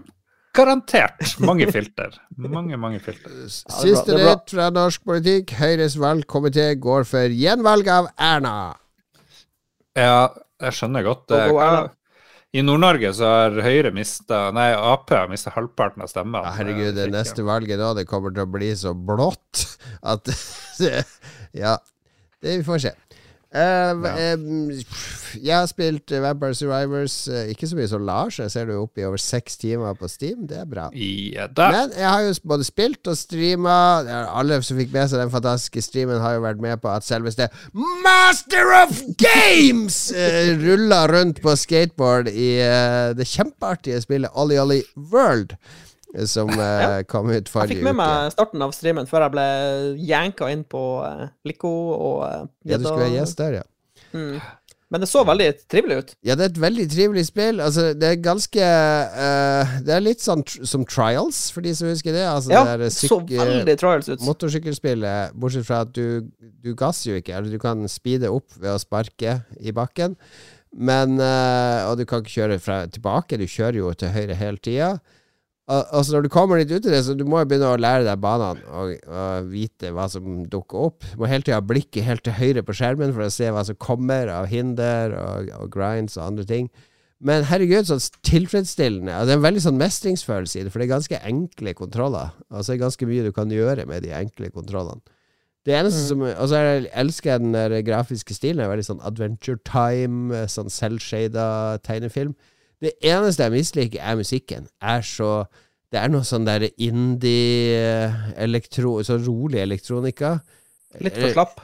Garantert. Mange filter. Mange, mange filter. Siste det er nytt fra norsk politikk. Høyres valgkomité går for gjenvalg av Erna. Ja, jeg skjønner godt. Go, go, Det- I Nord-Norge så har Høyre mista Nei, Ap har mista halvparten av stemmene. Ja, herregud, det neste valget nå, det kommer til å bli så blått at [LAUGHS] Ja, det vi får se. Eh, eh, jeg har spilt Vampire Survivors, eh, ikke så mye som Lars. Jeg ser du opp i over seks timer på Steam. Det er bra. Ja. Men jeg har jo både spilt og streama. Alle som fikk med seg den fantastiske streamen, har jo vært med på at selveste Master of Games uh, rulla rundt på skateboard i eh, det kjempeartige spillet Ollie Ollie World, eh, som [LAUGHS] eh, kom ut forrige uke. Jeg fikk med meg starten av streamen før jeg ble janka inn på uh, Lico og uh, Ja, du skulle være gjest der, ja. Mm. Men det så veldig trivelig ut. Ja, det er et veldig trivelig spill. Altså, det er ganske uh, Det er litt sånn tr som Trials, for de som husker det. Altså, Ja, det så veldig trials ut. motorsykkelspillet, bortsett fra at du, du gasser jo ikke, eller du kan speede opp ved å sparke i bakken. Men uh, Og du kan ikke kjøre fra, tilbake, du kjører jo til høyre hele tida. Altså når du kommer litt ut i det, så du må jo begynne å lære deg banene og, og vite hva som dukker opp. Du må hele tida ha blikket helt til høyre på skjermen for å se hva som kommer av hinder og, og grinds og andre ting. Men herregud, så tilfredsstillende. Altså, det er en veldig sånn mestringsfølelse i det, for det er ganske enkle kontroller. Altså det er ganske mye du kan gjøre med de enkle kontrollene. Det eneste Mm. som Og så er elsker jeg den der grafiske stilen. Det er veldig sånn Adventure Time, sånn selvshada tegnefilm. Det eneste jeg misliker, er musikken. Er så Det er noe sånn der indie-elektro... Så rolig elektronika. Litt for slapp.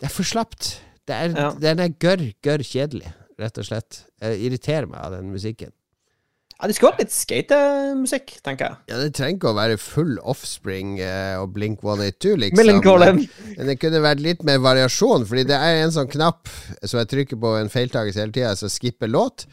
Det er for slapt. Det er, Ja. Den er gørr, gørr kjedelig, rett og slett. Jeg irriterer meg av den musikken. Ja, Det skulle vært litt skatemusikk, tenker jeg. Ja, Det trenger ikke å være full offspring eh, og Blink 182, liksom. Millencolin. [LAUGHS] Men det kunne vært litt mer variasjon, Fordi det er en sånn knapp som jeg trykker på en feiltakelse hele tida, så skipper låt.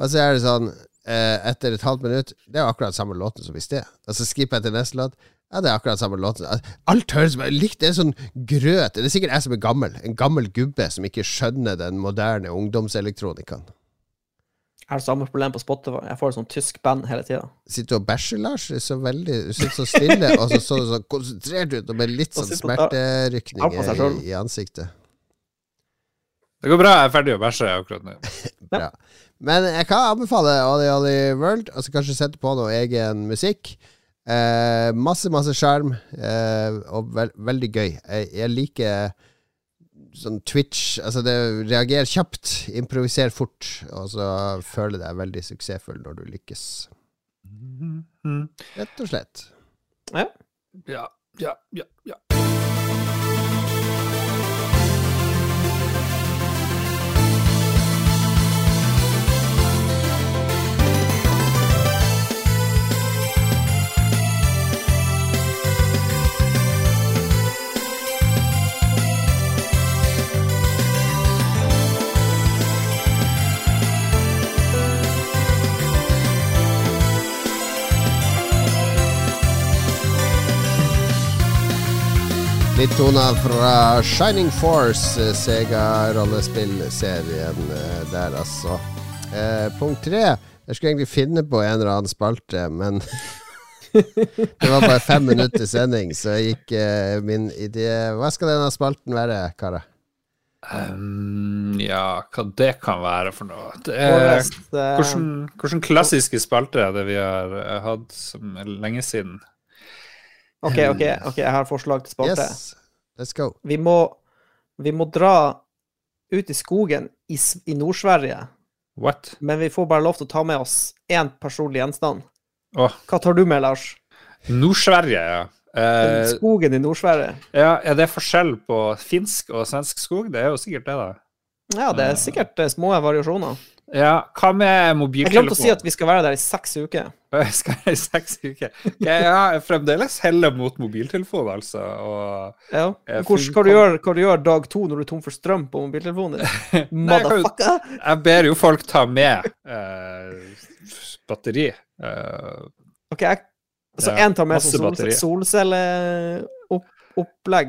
Og så er det sånn eh, etter et halvt minutt Det er jo akkurat samme låten som i sted. Og så skipper jeg til neste låt. Ja, det er akkurat samme låten. Alt høres likt Det er sånn grøt. Det er sikkert jeg som er gammel. En gammel gubbe som ikke skjønner den moderne ungdomselektronikaen. Jeg har samme problem på Spotify. Jeg får et sånt tysk band hele tida. Sitter du og bæsjer, Lars? Du så veldig Du sitter så stille, og så så du så konsentrert ut, og med litt sånn smerterykninger i, i ansiktet. Det går bra, jeg er ferdig å bæsje akkurat nå. [LAUGHS] Bra. Men jeg kan anbefale Ali Ali World, og så kanskje sette på noe egen musikk. Eh, masse, masse sjarm, eh, og vel, veldig gøy. Jeg, jeg liker sånn Twitch Altså, det reagerer kjapt, improviser fort, og så føler deg veldig suksessfull når du lykkes. Mm. Rett og slett. Ja, ja, ja, ja. Litt toner fra Shining Force, eh, Sega-rollespillserien eh, der, altså. Eh, punkt tre. Jeg skulle egentlig finne på en eller annen spalte, men [LAUGHS] det var bare fem minutter sending, så gikk eh, min idé Hva skal denne spalten være, karer? Um, ja, hva det kan være for noe. Det er, hvordan, hvordan klassiske spalter er det vi har eh, hatt som lenge siden? OK, OK, ok, jeg har forslag til spalte. Yes, let's go. Vi, må, vi må dra ut i skogen i, i Nord-Sverige, What? men vi får bare lov til å ta med oss én personlig gjenstand. Oh. Hva tar du med, Lars? Nord-Sverige, ja. Eh, Skogen i Nord-Sverige. ja. Er det forskjell på finsk og svensk skog? Det er jo sikkert det, da. Ja, det er sikkert eh, små variasjoner. Ja, hva med Jeg mobiltelefon? glemte å si at vi skal være der i seks uker. [LAUGHS] skal skal i seks uker. Jeg er fremdeles heller mot mobiltelefon, altså. Og Ja. Hvor, hva, du gjør, hva du gjør dag to når du er tom for strøm på mobiltelefonen din? [LAUGHS] Nei, jeg jeg ber jo folk ta med uh, batteri. Uh, Ok, jeg, så én tar med solcelleopplegg, sånn batteri.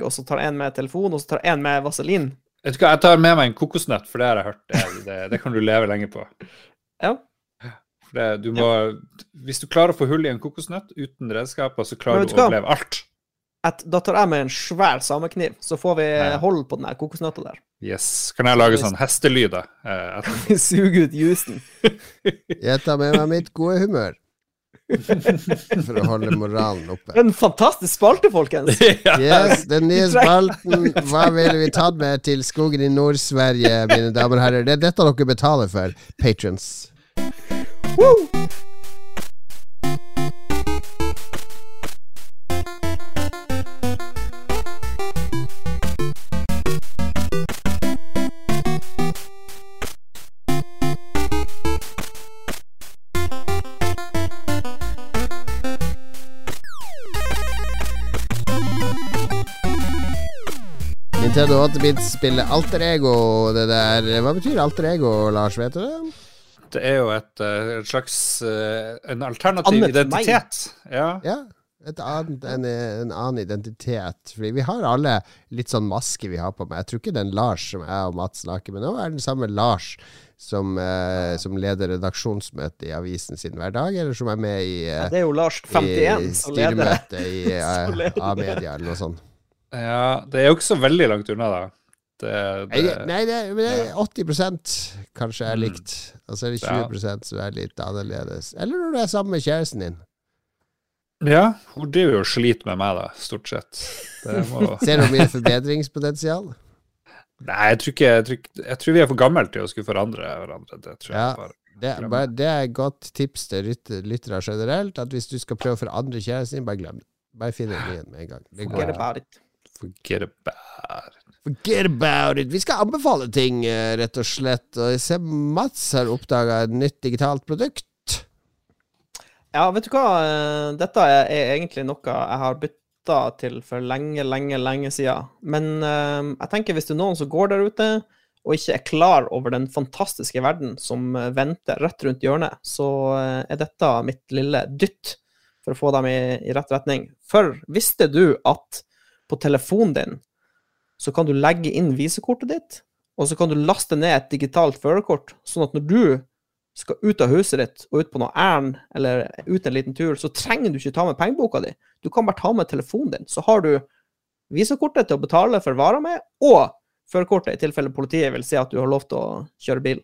og så tar én med telefon, og så tar én med vaselin. Vet du hva, jeg tar med meg en kokosnøtt, for det har jeg hørt. Det, det, det kan du leve lenge på. Ja. For det, du må, Hvis du klarer å få hull i en kokosnøtt uten redskaper, så klarer du du å overleve alt. Et, da tar jeg med en svær samekniv, så får vi Ja. hold på den kokosnøtta der. Yes. Kan jeg lage sånn hestelyder? Eh? [LAUGHS] Vi suger ut jusen? [LAUGHS] Jeg tar med meg mitt gode humør. For å holde moralen oppe. En fantastisk spalte, folkens! [LAUGHS] Yes, den nye spalten. Hva ville vi tatt med til skogen i Nord-Sverige, mine damer og herrer? Det er dette dere betaler for, patrons. Woo! Nintendo 8-bit-spillet Alter Ego, det der Hva betyr Alter Ego, Lars? Vet du det? Det er jo et, eh, et slags eh, En alternativ Annet identitet. Ja. Ja. Et annet, en, en annen identitet. Fordi vi har alle litt sånn maske vi har på meg. Jeg tror ikke den Lars som jeg og Mats snakker med nå, er den samme Lars som, eh, som leder redaksjonsmøtet i avisen sin hver dag, eller som er med i, eh, Det er jo Lars i 51 som leder. i [LAUGHS] eh. A-media eller noe sånt. Ja. Det er jo ikke så veldig langt unna, da. Det, det, nei det, men det er 80 kanskje er Mm. likt. Og så er det Ja. 20 som er litt annerledes. Eller når du er sammen med kjæresten din. ja, hun driver jo og sliter med meg, da, stort sett. Det må... [LAUGHS] Ser du mye forbedringspotensial? Nei, jeg tror, ikke, jeg, tror ikke, jeg tror vi er for gamle til å skulle forandre hverandre. Det tror jeg Ja. bare. Det, bare, det er et godt tips til lyt- lyttere generelt. At hvis du skal prøve å forandre kjæresten din, bare glem det. Bare finn en ny en med en gang. Det Forget går. about it. Forget about it. Forget about it. Vi skal anbefale ting, eh, rett og slett. Og jeg ser Mats har oppdaga et nytt digitalt produkt. Ja, vet du hva? Eh, Dette er, egentlig noe jeg har bytta til for lenge, lenge, lenge siden. Men eh, jeg tenker hvis det er noen som går der ute og ikke er klar over den fantastiske verden som venter rett rundt hjørnet, så er dette mitt lille dytt for å få dem i, i rett retning. For visste du at på telefonen din så kan du legge inn visekortet ditt, og så kan du laste ned et digitalt førerkort, sånn at når du skal ut av huset ditt og ut på noe ærend eller ut en liten tur, så trenger du ikke ta med pengeboka di. Du kan bare ta med telefonen din. Så har du visakortet til å betale for varer med, og førerkortet i tilfelle politiet vil si at du har lov til å kjøre bil.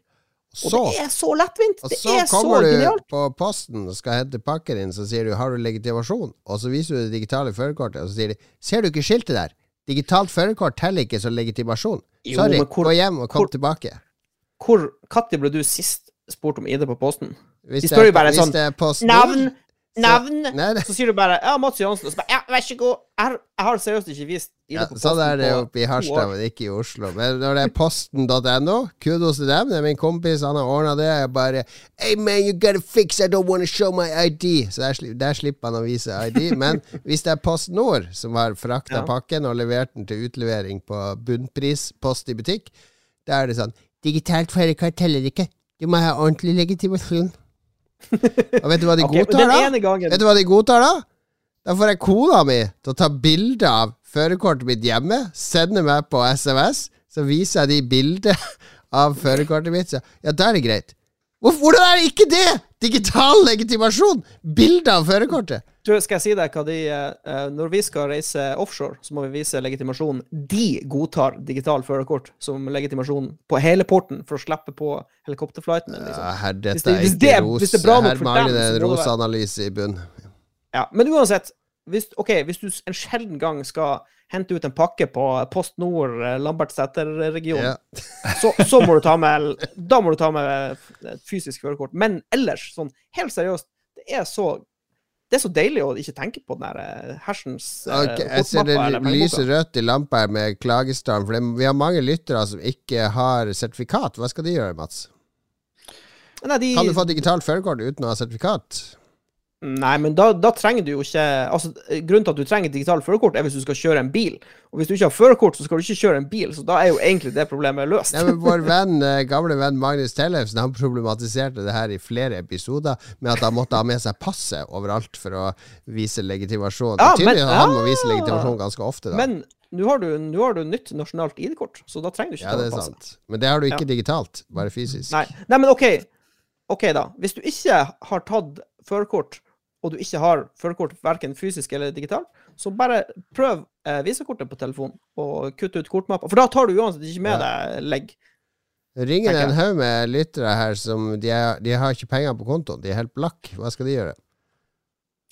Og Så, det er så lettvint! Det er så genialt! Og så kommer du genialt! på posten og skal hente pakken din, så sier du 'har du legitimasjon'? Og så viser du det digitale førerkortet, og så sier de 'ser du ikke skiltet der'? Digitalt førerkort teller ikke som legitimasjon. Jo, Sorry, hvor- gå hjem og kom hvor- tilbake. Hvor Når ble du sist spurt om ID på posten? Hvis De spør jo bare sånn, PostNord, Navn! så- Nei, Så sier du bare 'ja, Mats Johansen', og så bare 'ja, vær så god'. Jeg har, jeg har seriøst ikke vist ja, sånn er det oppe i Harstad, men ikke i Oslo. Men når det er posten.no, kudos til dem. Det er min kompis, han har ordna det. Jeg bare Hey man, you gotta fix, I don't wanna show my ID. Så der, der slipper han å vise ID. Men hvis det er Post Nord som har frakta Ja. pakken og levert den til utlevering på bunnpris, post i butikk, da er det sånn Digitalt førerkort teller ikke. Du må ha ordentlig legitimasjon. Og vet du hva de [LAUGHS] okay, godtar, da? gangen Vet du hva de godtar, da? Da får jeg kona mi til å ta bilde av førerkortet mitt hjemme, sende meg på SMS, så viser jeg de bildet [LAUGHS] av førerkortet mitt. Så, ja, da er det greit. Hvordan er det ikke det?! Digital legitimasjon! Bilde av førerkortet! Du, skal jeg si deg hva de eh, Når vi skal reise offshore, så må vi vise legitimasjon. De godtar digital førerkort som legitimasjon på hele porten for å slippe på helikopterflighten. Liksom. Ja, her, Hvis det- er hvis ikke ros. hvis det er bra nok Her mangler det en rosanalyse i bunn. Ja, men uansett, hvis, OK, hvis du en sjelden gang skal hente ut en pakke på Post Nord, eh, Lambertseter-regionen, Ja. [LAUGHS] så, så må du ta med Da må du ta med fysisk førerkort. Men ellers, sånn helt seriøst, det er så det er så deilig å ikke tenke på den der eh, hersens eh, Ok, jeg ser det lyser rødt i lampa her med klagestorm. For det, vi har mange lyttere som ikke har sertifikat. Hva skal de gjøre, Mats? Nei, de, Kan du få digitalt førerkort uten å ha sertifikat? Nei, men da, da trenger du jo ikke Altså, Grunnen til at du trenger digitalt førerkort, er hvis du skal kjøre en bil. Og hvis du ikke har førerkort, så skal du ikke kjøre en bil, så da er jo egentlig det problemet løst. Nei, men Vår [LAUGHS] venn, eh, gamle venn Magnus Tellefsen Han problematiserte det her i flere episoder med at han måtte ha med seg passet overalt for å vise legitimasjon. Ja, det men- at han må vise legitimasjon ganske ofte. da Men nå har, du, nå har du nytt nasjonalt ID-kort, så da trenger du ikke Ja, det passet. sant. Men det har du ikke digitalt, bare fysisk. Nei. Nei, men OK. OK, da. Hvis du ikke har tatt førerkort, og du ikke har førerkort verken fysisk eller digitalt, så bare prøv eh, visakortet på telefonen, og kutt ut kortmappa. For da tar du uansett ikke med deg legg. Ringer en haug med lyttere her som de, er, de har ikke penger på kontoen. De er helt blakk. Hva skal de gjøre?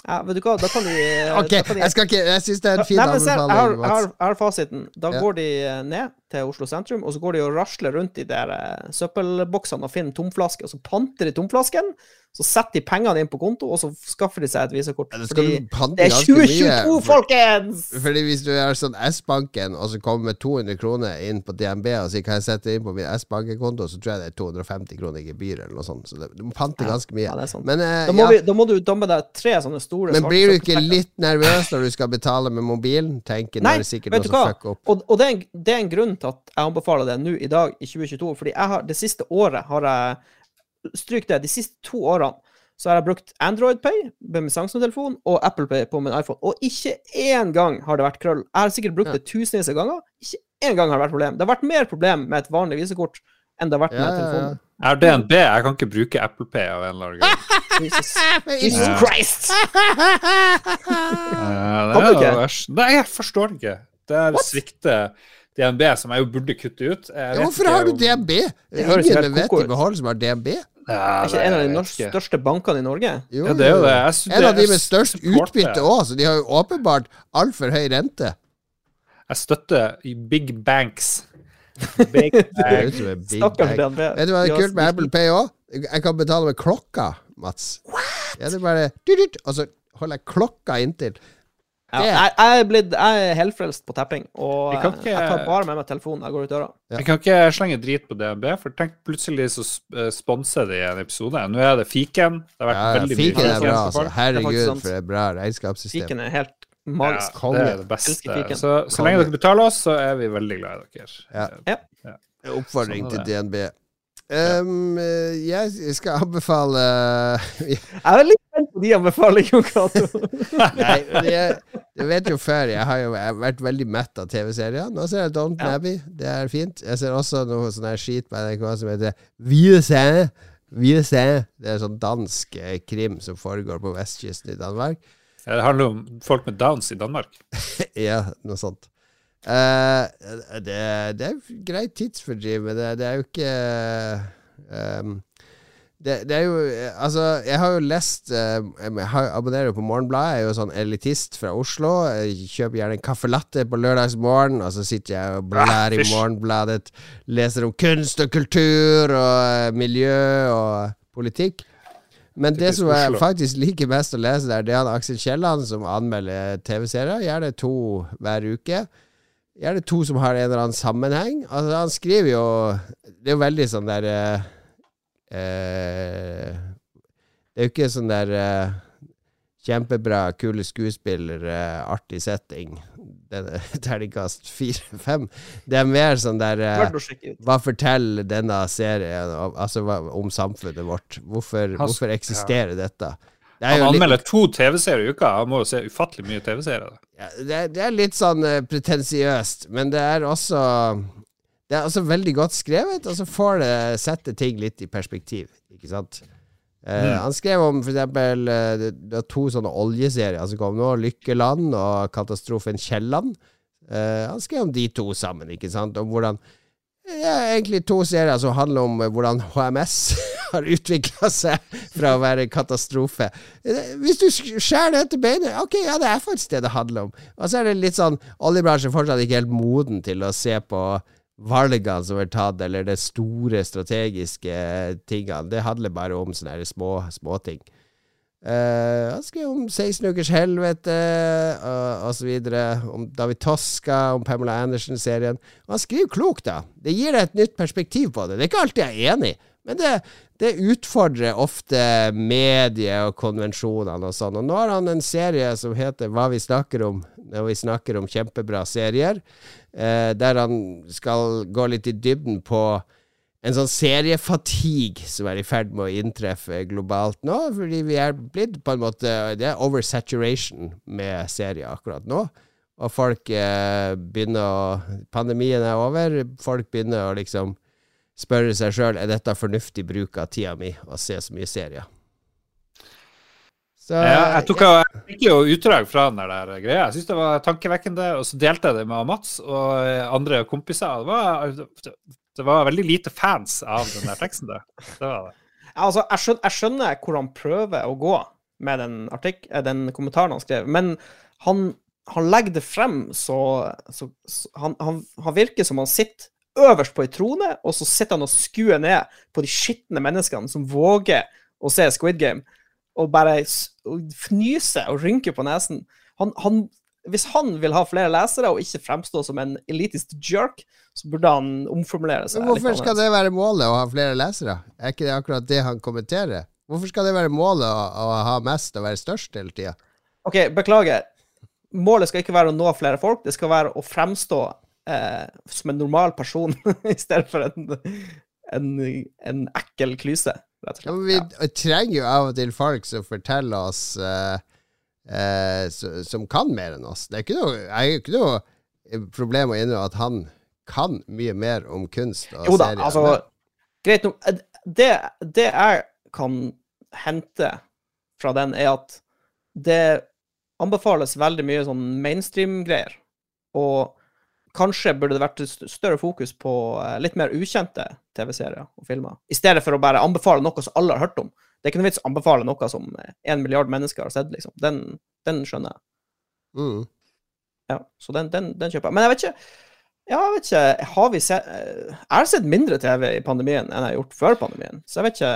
Ja, vet du hva, da kan de [LAUGHS] Ok, kan de, jeg skal ikke Jeg syns det er en fin Nei, men se, jeg har, jeg, har, jeg har fasiten. Da Ja. går de eh, ned til Oslo sentrum, og så går de og rasler rundt i der eh, søppelboksene og finner tomflasker, og så panter de tomflasken. Så setter de pengene inn på konto, og så skaffer de seg et visakort. Ja, det Fordi det er ganske mye, 2022, folkens! Fordi hvis du er sånn S-banken, og så kommer med 200 kroner inn på DNB og sier kan jeg sette inn på min S-bankekonto, så tror jeg det er 250 kroner i gebyr eller noe sånt. Så det, du må pante Ja, ganske mye. ja, det er sant. Men, eh, Da må, vi, da må du da deg tre sånne store men blir du ikke litt nervøs når du skal betale med mobilen? Tenker Nei, nå er det sikkert noe som fucker opp. Og, og det, er en, det er en grunn til at jeg anbefaler det nå i dag, i 2022. Fordi jeg har, det siste året har jeg Stryk det. De siste to årene så har jeg brukt Android Pay med min Samsung-telefon og Apple Pay på min iPhone. Og ikke én gang har det vært krøll. Jeg har sikkert brukt Ja. det tusenvis av ganger. Ikke én gang har det vært problem. Det har vært mer problem med et vanlig visekort enn det har vært med Ja, ja, ja. telefonen. Jeg har DNB, jeg kan ikke bruke Apple Pay av en eller annen grunn. [LAUGHS] Jesus, Jesus Ja. Christ! uh, det er det verste. Nei, jeg forstår det ikke. Det er What? DNB, som jeg jo burde kutte ut. Jeg Ja, hvorfor har du DNB? Det høres Ingen vet i behold som har DNB. Ja, Er ikke en av de jeg vet norsk, ikke. største bankene i Norge? Jo, Ja, det er jo det. Jeg En av de med størst utbytte òg, så de har jo åpenbart altfor høy rente. Jeg støtter i big banks. [LAUGHS] Big er banks. Stakkars. DNB. Vet du hva det er kult med Apple Pay òg? Jeg kan betale med klokka, Mats. Ja, det er bare Og så holder jeg klokka inntil. Ja, jeg, jeg, er blitt, jeg er helfrelst på tapping, og jeg, kan ikke- jeg tar bare med meg telefonen når jeg går ut døra. Ja. Jeg kan ikke slenge drit på DNB, for tenk plutselig så eh, sponser de en episode. Nå er det fiken. Det har vært Ja, veldig Fiken mye er bra, altså. folk. Det Herregud, for et bra regnskapssystem. Fiken er helt magisk. Ja, det er det beste. Så, så lenge dere betaler oss, så er vi veldig glad i dere. Ja. Ja. Oppfordring Sånn til DNB. Um, eh, jeg skal anbefale [LAUGHS] Jeg er litt spent på de anbefalingene, Cato. [LAUGHS] Nei, du jeg, jeg vet jo før Jeg har jo jeg har vært veldig mett av TV-serier. Nå ser jeg Don't Ja. Abbey. Det er fint. Jeg ser også noe sånn her skit på NRK som heter Viese. Viese. Det er sånn dansk eh, krim som foregår på vestkysten i Danmark. Det handler om folk med downs i Danmark. [LAUGHS] ja, noe sånt. Eh, det, det er greit tidsfordriv, men det, det er jo ikke um, det, det er jo eh, Altså, jeg har jo lest uh, Jeg har, abonnerer jo på Morgenbladet. Jeg er jo sånn elitist fra Oslo. Jeg kjøper gjerne en caffè latte på lørdagsmorgen, og så sitter jeg og blar i. Morgenbladet. Leser om kunst og kultur og uh, miljø og politikk. Men det som jeg faktisk liker best å lese der, det er han Aksel Kielland som anmelder TV-serier. Gjerne to hver uke. Gjerne to som har en eller annen sammenheng. Altså, han skriver jo Det er jo veldig sånn der eh, eh, Det er jo ikke sånn der eh, Kjempebra, kule skuespillere, artig setting. Det er [LAUGHS] Terningkast fire-fem. Det er mer sånn der eh, hva forteller denne serien om, altså, hva, om samfunnet vårt? Hvorfor, hvorfor eksisterer dette? Han anmelder litt, to TV-serier i uka. Han må jo se ufattelig mye TV-serier. ja, det, det er litt sånn uh, pretensiøst, men det er også Det er også veldig godt skrevet, og så får det sette ting litt i perspektiv, ikke sant? Eh, Han skrev om for eksempel eh, det, to sånne oljeserier som kom nå, 'Lykkeland' og 'Katastrofen Kielland'. Han skrev om de to sammen, ikke sant? Om hvordan det er egentlig to serier som handler om hvordan HMS [LAUGHS] har utvikla seg fra å være katastrofe. Eh, Hvis du sk- skjærer det til beinet, ok, ja, det er faktisk det det handler om. Og så er det litt sånn Oljebransjen fortsatt ikke helt moden til å se på valgene som er tatt, eller de store strategiske tingene. Det handler bare om sånne små småting. Uh, han skrev om 16 ukers helvete og, osv. Om David Toska, om Pamela Andersen-serien. Han skriver klokt, da. Det gir deg et nytt perspektiv på det. Det er ikke alltid jeg er enig, men det, det utfordrer ofte medier og konvensjonene og sånn. Og nå har han en serie som heter Hva vi snakker om, når vi snakker om kjempebra serier, eh, der han skal gå litt i dybden på en sånn seriefatigue som er i ferd med å inntreffe globalt nå, fordi vi er blitt på en måte Det er oversaturation med serier akkurat nå. Og folk eh, begynner å Pandemien er over. Folk begynner å liksom spørre seg sjøl er dette fornuftig bruk av tida mi å se så mye serier. Så Ja, jeg tok jo, jeg fikk jo utdrag fra den der greia. Jeg syns det var tankevekkende. Og så delte jeg det med Mats og eh, andre kompiser. Det var, det var veldig lite fans av den der teksten Det, Det var det. Altså, jeg skjønner, jeg skjønner hvor han prøver å gå med den, artik eh, den kommentaren han skrev, men han, han legger det frem så, så, så han, han, han virker som han sitter øverst på ei trone, og så sitter han og skuer ned på de skitne menneskene som våger å se Squid Game, og bare fnyser og rynker på nesen. Han, han, hvis han vil ha flere lesere og ikke fremstå som en elitist jerk, så burde han omformulere seg. Men hvorfor skal det være målet å ha flere lesere? Er ikke det akkurat det han kommenterer? Hvorfor skal det være målet å, å ha mest og være størst hele tida? OK, beklager. Målet skal ikke være å nå flere folk, det skal være å fremstå eh, som en normal person [LAUGHS] i stedet for en, en, en ekkel klyse, Ja, vi Ja. trenger jo av og til folk som forteller oss eh, eh, Som kan mer enn oss. Det er ikke noe, jeg har ikke noe problem å innrømme at han kan mye mer om kunst og Jo da, serier. altså Greit nok. eh, Det, det jeg kan hente fra den, er at det anbefales veldig mye sånn mainstream-greier. Og kanskje burde det vært større fokus på eh, litt mer ukjente TV-serier og filmer, i stedet for å bare anbefale noe som alle har hørt om. Det er ikke noe vits å anbefale noe som en milliard mennesker har sett, liksom. Den, den skjønner jeg. mm. Ja, så den, den, den kjøper jeg. Men jeg vet ikke Ja, jeg vet ikke Har vi sett Jeg har sett mindre TV i pandemien enn jeg har gjort før pandemien, så jeg vet ikke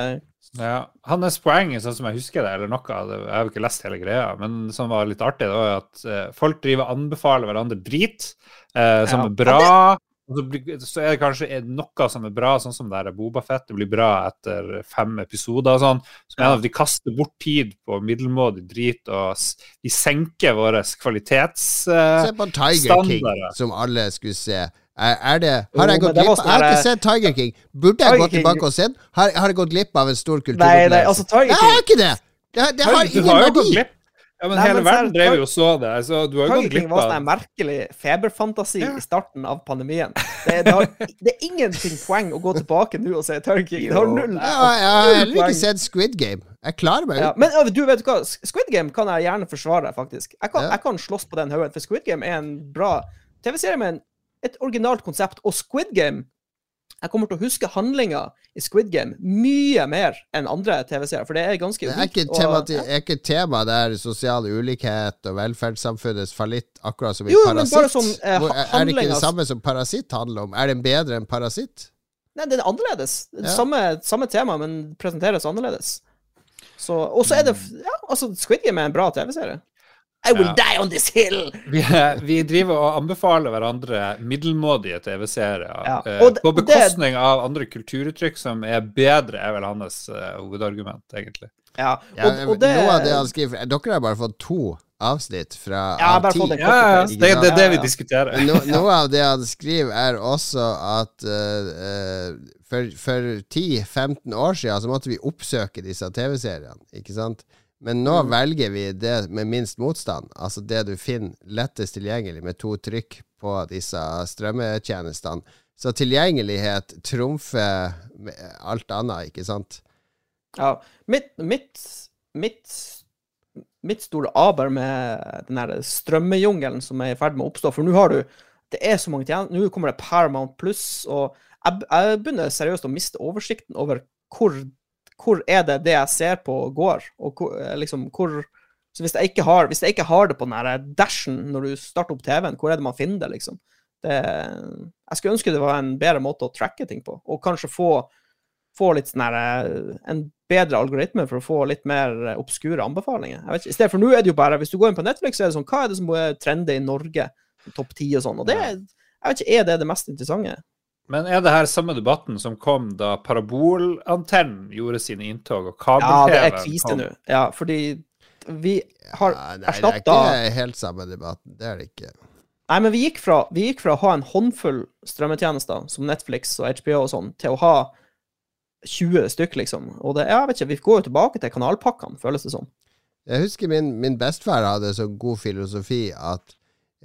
Ja. Hans poeng, sånn som jeg husker det, eller noe jeg har jo ikke lest hele greia, men som var litt artig, det var at eh, folk driver og anbefaler hverandre drit eh, som Ja. er bra. Og så, blir- så er det kanskje noe som er bra, sånn som det her Bobafett. Det blir bra etter fem episoder og sånn. Så mener at de kaster bort tid på middelmådig drit, og de senker vår kvalitetsstandarder. eh, Se på Tiger King, som alle skulle se. Er, det, har jeg gått glipp av Jeg har ikke sett Tiger King. Burde jeg gå tilbake og sett? Har, har jeg gått glipp av en stor Nei, nei, altså Tiger Jeg har ikke det! Det, det har ingen har verdi. Ja, men Nei, hele men er verden drev jo og så det. Så du har gått King glipp var sånn en merkelig feberfantasi Ja. i starten av pandemien. Det, det, har, det er ingenting poeng å gå tilbake nå og se Tiger King. Det har null, Jeg, har- jeg har heller ikke sett Squid Game. Jeg klarer meg Ja, men du vet hva, Squid Game kan jeg gjerne forsvare, faktisk. Jeg kan, Ja. jeg kan slåss på den haugen, for Squid Game er en bra TV-serie med en, et originalt konsept. Og Squid Game Jeg kommer til å huske handlinga i Squid Game mye mer enn andre TV-serier, for det er ganske Det er ikke, og- tema, er ikke tema der sosial ulikhet og velferdssamfunnets fallitt, akkurat som i Jo, men Parasitt? bare som, eh, Hvor- er er det ikke det samme som Parasitt handler om? Er den bedre enn Parasitt? Nei, det er annerledes. Ja. Samme, samme tema, men presenteres annerledes. Og så er det Mm. Ja, altså, Squid Game er en bra TV-serie. I will Ja. die on this hill! Vi, [LAUGHS] vi driver og anbefaler hverandre middelmådige TV-serier Ja, eh, på bekostning det- av andre kulturuttrykk som er bedre, er vel hans uh, hovedargument, egentlig. Ja, Ja, og, og det Noe av det han skriver Dere har bare fått to avsnitt fra Ja, av ti. fått en Ja, ja, copy-paste. det, det er det vi diskuterer. No, [LAUGHS] noe av det han skriver, er også at uh, eh, for, for 10-15 år siden så måtte vi oppsøke disse TV-seriene, ikke sant? Men nå velger vi det med minst motstand, altså det du finner lettest tilgjengelig med to trykk på disse strømmetjenestene. Så tilgjengelighet trumfer alt annet, ikke sant? Ja. Mitt, mitt, mitt, mitt store aber med den der strømmejungelen som er i ferd med å oppstå, for nå har du Det er så mange tjenester. Nå kommer det Paramount Pluss, og jeg, jeg begynner seriøst å miste oversikten over hvor, hvor er det det jeg ser på, går, og hvor, liksom, hvor så hvis jeg, har, hvis jeg ikke har det på den dashen når du starter opp TV-en, hvor er det man finner det, liksom? Det, jeg skulle ønske det var en bedre måte å tracke ting på, og kanskje få, få litt sånn her En bedre algoritme for å få litt mer obskure anbefalinger. Jeg vet ikke, I stedet for nå er det jo bare Hvis du går inn på Netflix, så er det sånn Hva er det som er trender i Norge? Topp ti og sånn. Og det jeg vet ikke, er det det mest interessante? Men er det her samme debatten som kom da parabolantennen gjorde sine inntog, og Ja, det er kabel-TV kom? nå. Ja, fordi vi har Ja, nei, det er ikke helt samme debatten. Det er det ikke. Nei, men vi gikk, fra, vi gikk fra å ha en håndfull strømmetjenester, som Netflix og HBO og sånn, til å ha 20 stykk, liksom. Og det, jeg vet ikke, vi går jo tilbake til kanalpakkene, føles det som. Jeg husker min, min bestefar hadde så god filosofi at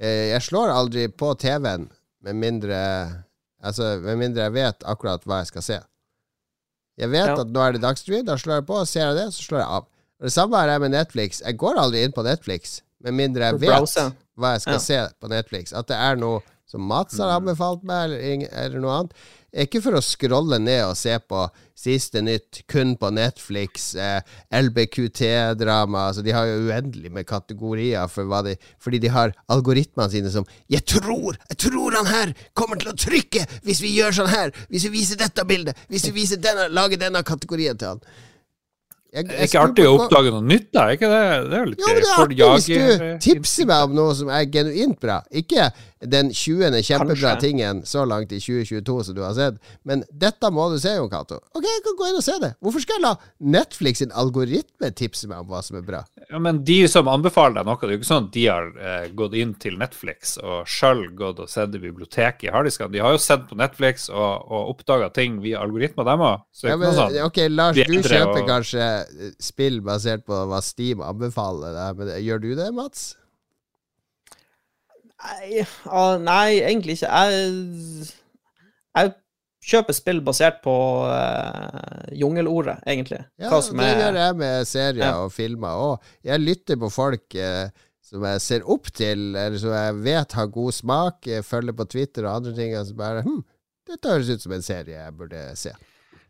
eh, jeg slår aldri på TV-en med mindre Altså, med mindre jeg vet akkurat hva jeg skal se. Jeg vet Ja. at nå er det Dagsrevy, da slår jeg på, ser jeg det, så slår jeg av. Og Det samme er jeg med Netflix. Jeg går aldri inn på Netflix med mindre jeg vet hva jeg skal Ja. se på Netflix. At det er noe som Mats har anbefalt meg, eller, eller noe annet. Ikke for å scrolle ned og se på siste nytt kun på Netflix, eh, LBQT-drama altså De har jo uendelig med kategorier for de, fordi de har algoritmene sine som 'Jeg tror! Jeg tror han her kommer til å trykke hvis vi gjør sånn her! Hvis vi viser dette bildet! Hvis vi viser denne, lager denne kategorien til han!' Jeg, Det er ikke artig å oppdage noe nytt, da? ikke det? Det er jo litt jo, det er artig hvis du tipser meg om noe som er genuint bra. Ikke den 20. kjempebra Kanskje. tingen så langt i 2022 som du har sett, men dette må du se, Jon Cato. Ok, jeg kan gå inn og se det. Hvorfor skal jeg la Netflix sin algoritme tipse meg om hva som er bra? Ja, men de som anbefaler deg noe, det er jo ikke sånn at de har eh, gått inn til Netflix og sjøl gått og sett i biblioteket i harddisken. De har jo sett på Netflix og, og oppdaga ting via algoritmer, dem òg. Ja, men, sånn. ok, Lars, du kjøper og- kanskje eh, spill basert på hva Steam anbefaler deg, men gjør du det, Mats? Nei, ah, nei egentlig ikke. Jeg, jeg kjøper spill basert på uh, jungelordet, egentlig. Ja, det er gjør jeg med serier Ja. og filmer òg. Jeg lytter på folk uh, som jeg ser opp til, eller som jeg vet har god smak, jeg følger på Twitter og andre ting, og så bare hm, dette høres ut som en serie jeg burde se.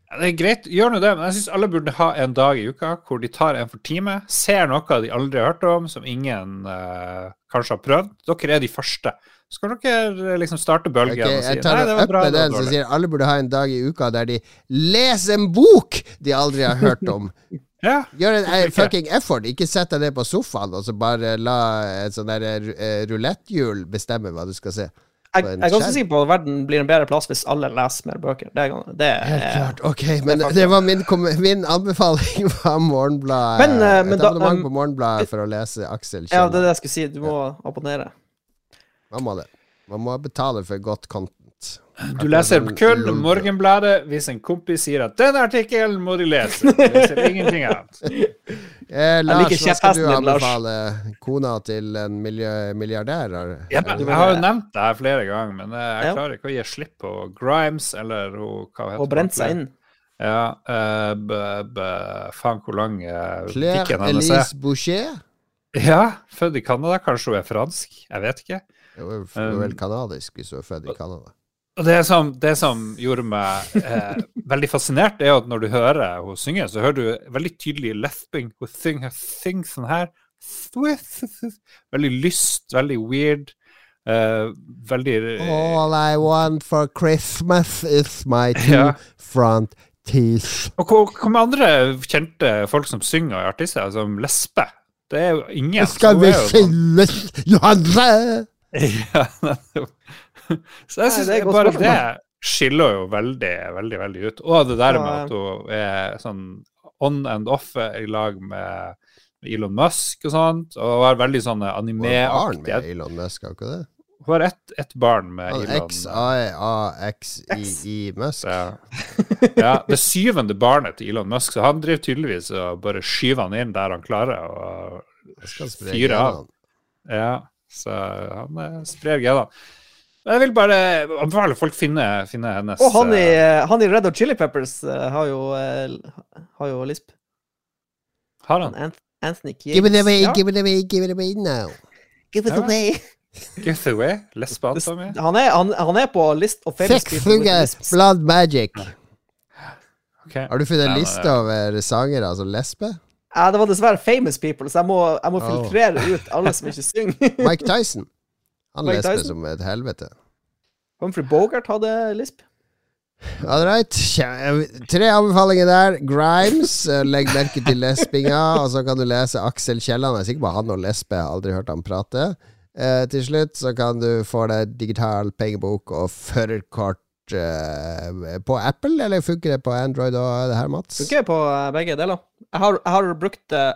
Ja, Det er greit, gjør nå det, men jeg syns alle burde ha en dag i uka hvor de tar en for time, ser noe de aldri har hørt om, som ingen eh, kanskje har prøvd. Dere er de første. Så kan dere liksom starte bølgen okay, og si nei, det var bra, det var dårlig. sier alle burde ha en dag i uka der de leser en bok de aldri har hørt om. [LAUGHS] Ja, Gjør en eh, Ikke. fucking effort. Ikke sett deg ned på sofaen og så bare la et sånn der eh, ruletthjul bestemme hva du skal se. Jeg, jeg er ganske sikker på at verden blir en bedre plass hvis alle leser mer bøker. Det, er det er Helt klart. Ok, men det det var min, kom- min anbefaling [LAUGHS] var Morgenbladet. Men, uh, men et da- abonnement um, på Morgenbladet for å lese Aksel Ja, det er det jeg skulle si. Du må abonnere. Man må det. Man må betale for godt content. Du leser kun Morgenbladet hvis en kompis sier at 'den artikkelen må du lese'. Du leser ingenting annet. [LAUGHS] Eh, Lars, hva skal du din, anbefale kona til en miljø, milliardær? Ja, jeg har jo nevnt det her flere ganger, men jeg Ja. klarer ikke å gi slipp på Grimes eller hva heter Og brent seg inn. Ja, eh, b, b, faen hvor lang uh, Claire pikken hennes er. Elise Boucher? Ja, født i Canada. Kanskje hun er fransk? Jeg vet ikke. Hun er vel kanadisk hvis hun er født i Canada. Og det som, det som gjorde meg eh, veldig fascinert, er at når du hører hun synge, så hører du veldig tydelig lesping. Hun synger, sing sånn her. Veldig lyst, veldig weird. eh, veldig All I want for Christmas is my two [LAUGHS] Ja. front teeth. Og hva med andre kjente folk som synger og er artister, som lesber? Det er jo ingen. Skal vi skilles, Johanne? [LAUGHS] Ja. [LAUGHS] Så jeg syns bare spørsmål. det skiller jo veldig, veldig veldig ut. Og det der med at hun er sånn on and off i lag med Elon Musk og sånt, og har veldig sånn animeaktig Hun har barn med Elon Musk, har hun ikke det? Hun har ett et barn med Elon. X-A-A-X-I-I Musk. Ja. ja, det syvende barnet til Elon Musk, så han driver tydeligvis og bare skyver han inn der han klarer, og fyrer av. Ja, så han eh, sprer genene. Jeg vil bare anbefale folk finne, finne hennes Og han i, eh, han i Red Hot Chili Peppers eh, har jo, eh, har jo lisp. Har han? Ant Anthony Kiedis. Give it away, Ja, give it away, give it away now. give it Ja. away. Give it away? Lesbe? Han er, han, han er på list of famous Thick people with finger, lisps. blood magic. Okay. Har du funnet en liste over sangere som lesbe? Ja, det var dessverre famous people, så jeg må, jeg må Oh. filtrere ut alle som ikke synger. Mike Tyson. [LAUGHS] Han Mike lesper Tyson? som et helvete. Humphrey Bogart hadde lisp. All right. Tre anbefalinger der. Grimes, eh, legg merke til lespinga. Og så kan du lese Aksel Kielland. Jeg er sikker på han og lesbe. Jeg har aldri hørt han prate. Eh, til slutt så kan du få deg digital pengebok og førerkort eh, på Apple, eller funker det på Android og det her, Mats? Funker på eh, begge deler. Jeg har, jeg har brukt eh,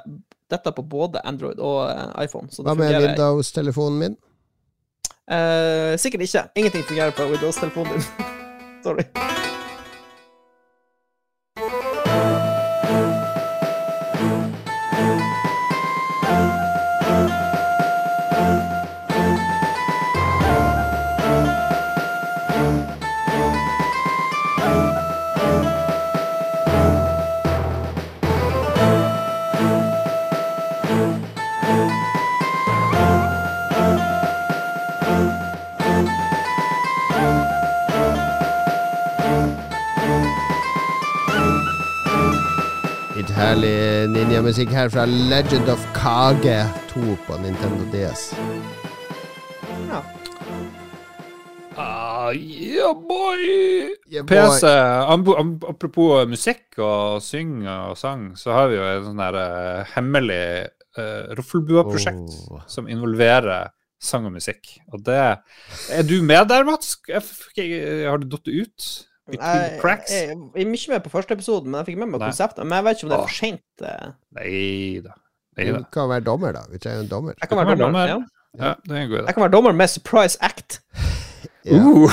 dette på både Android og iPhone. Så det Hva med. Windows-telefonen min? Eh, sikkert ikke. Ingenting fungerer på Windows-telefonen din. [LAUGHS] Sorry. Litt herlig ninjamusikk her fra Legend of Kage 2 på Nintendo DS. Ja. Ah, yeah, boy! Yeah, boy. PC, apropos musikk og syng og sang, så har vi jo et sånn der eh, hemmelig uh, Roffelbua-prosjekt oh. som involverer sang og musikk. Og det Er du med der, Mats? Jeg Har du datt ut? Between Jeg, cracks? jeg, jeg er mye med på første episoden, men jeg fikk med meg konseptet. Men jeg vet ikke om det er for seint. eh. Nei da. Du kan være dommer, da. Vi trenger en dommer. Jeg kan være kan være dommer. dommer. Ja. Ja, det er en god idé. Jeg kan være dommer med surprise act. Ja. Uh.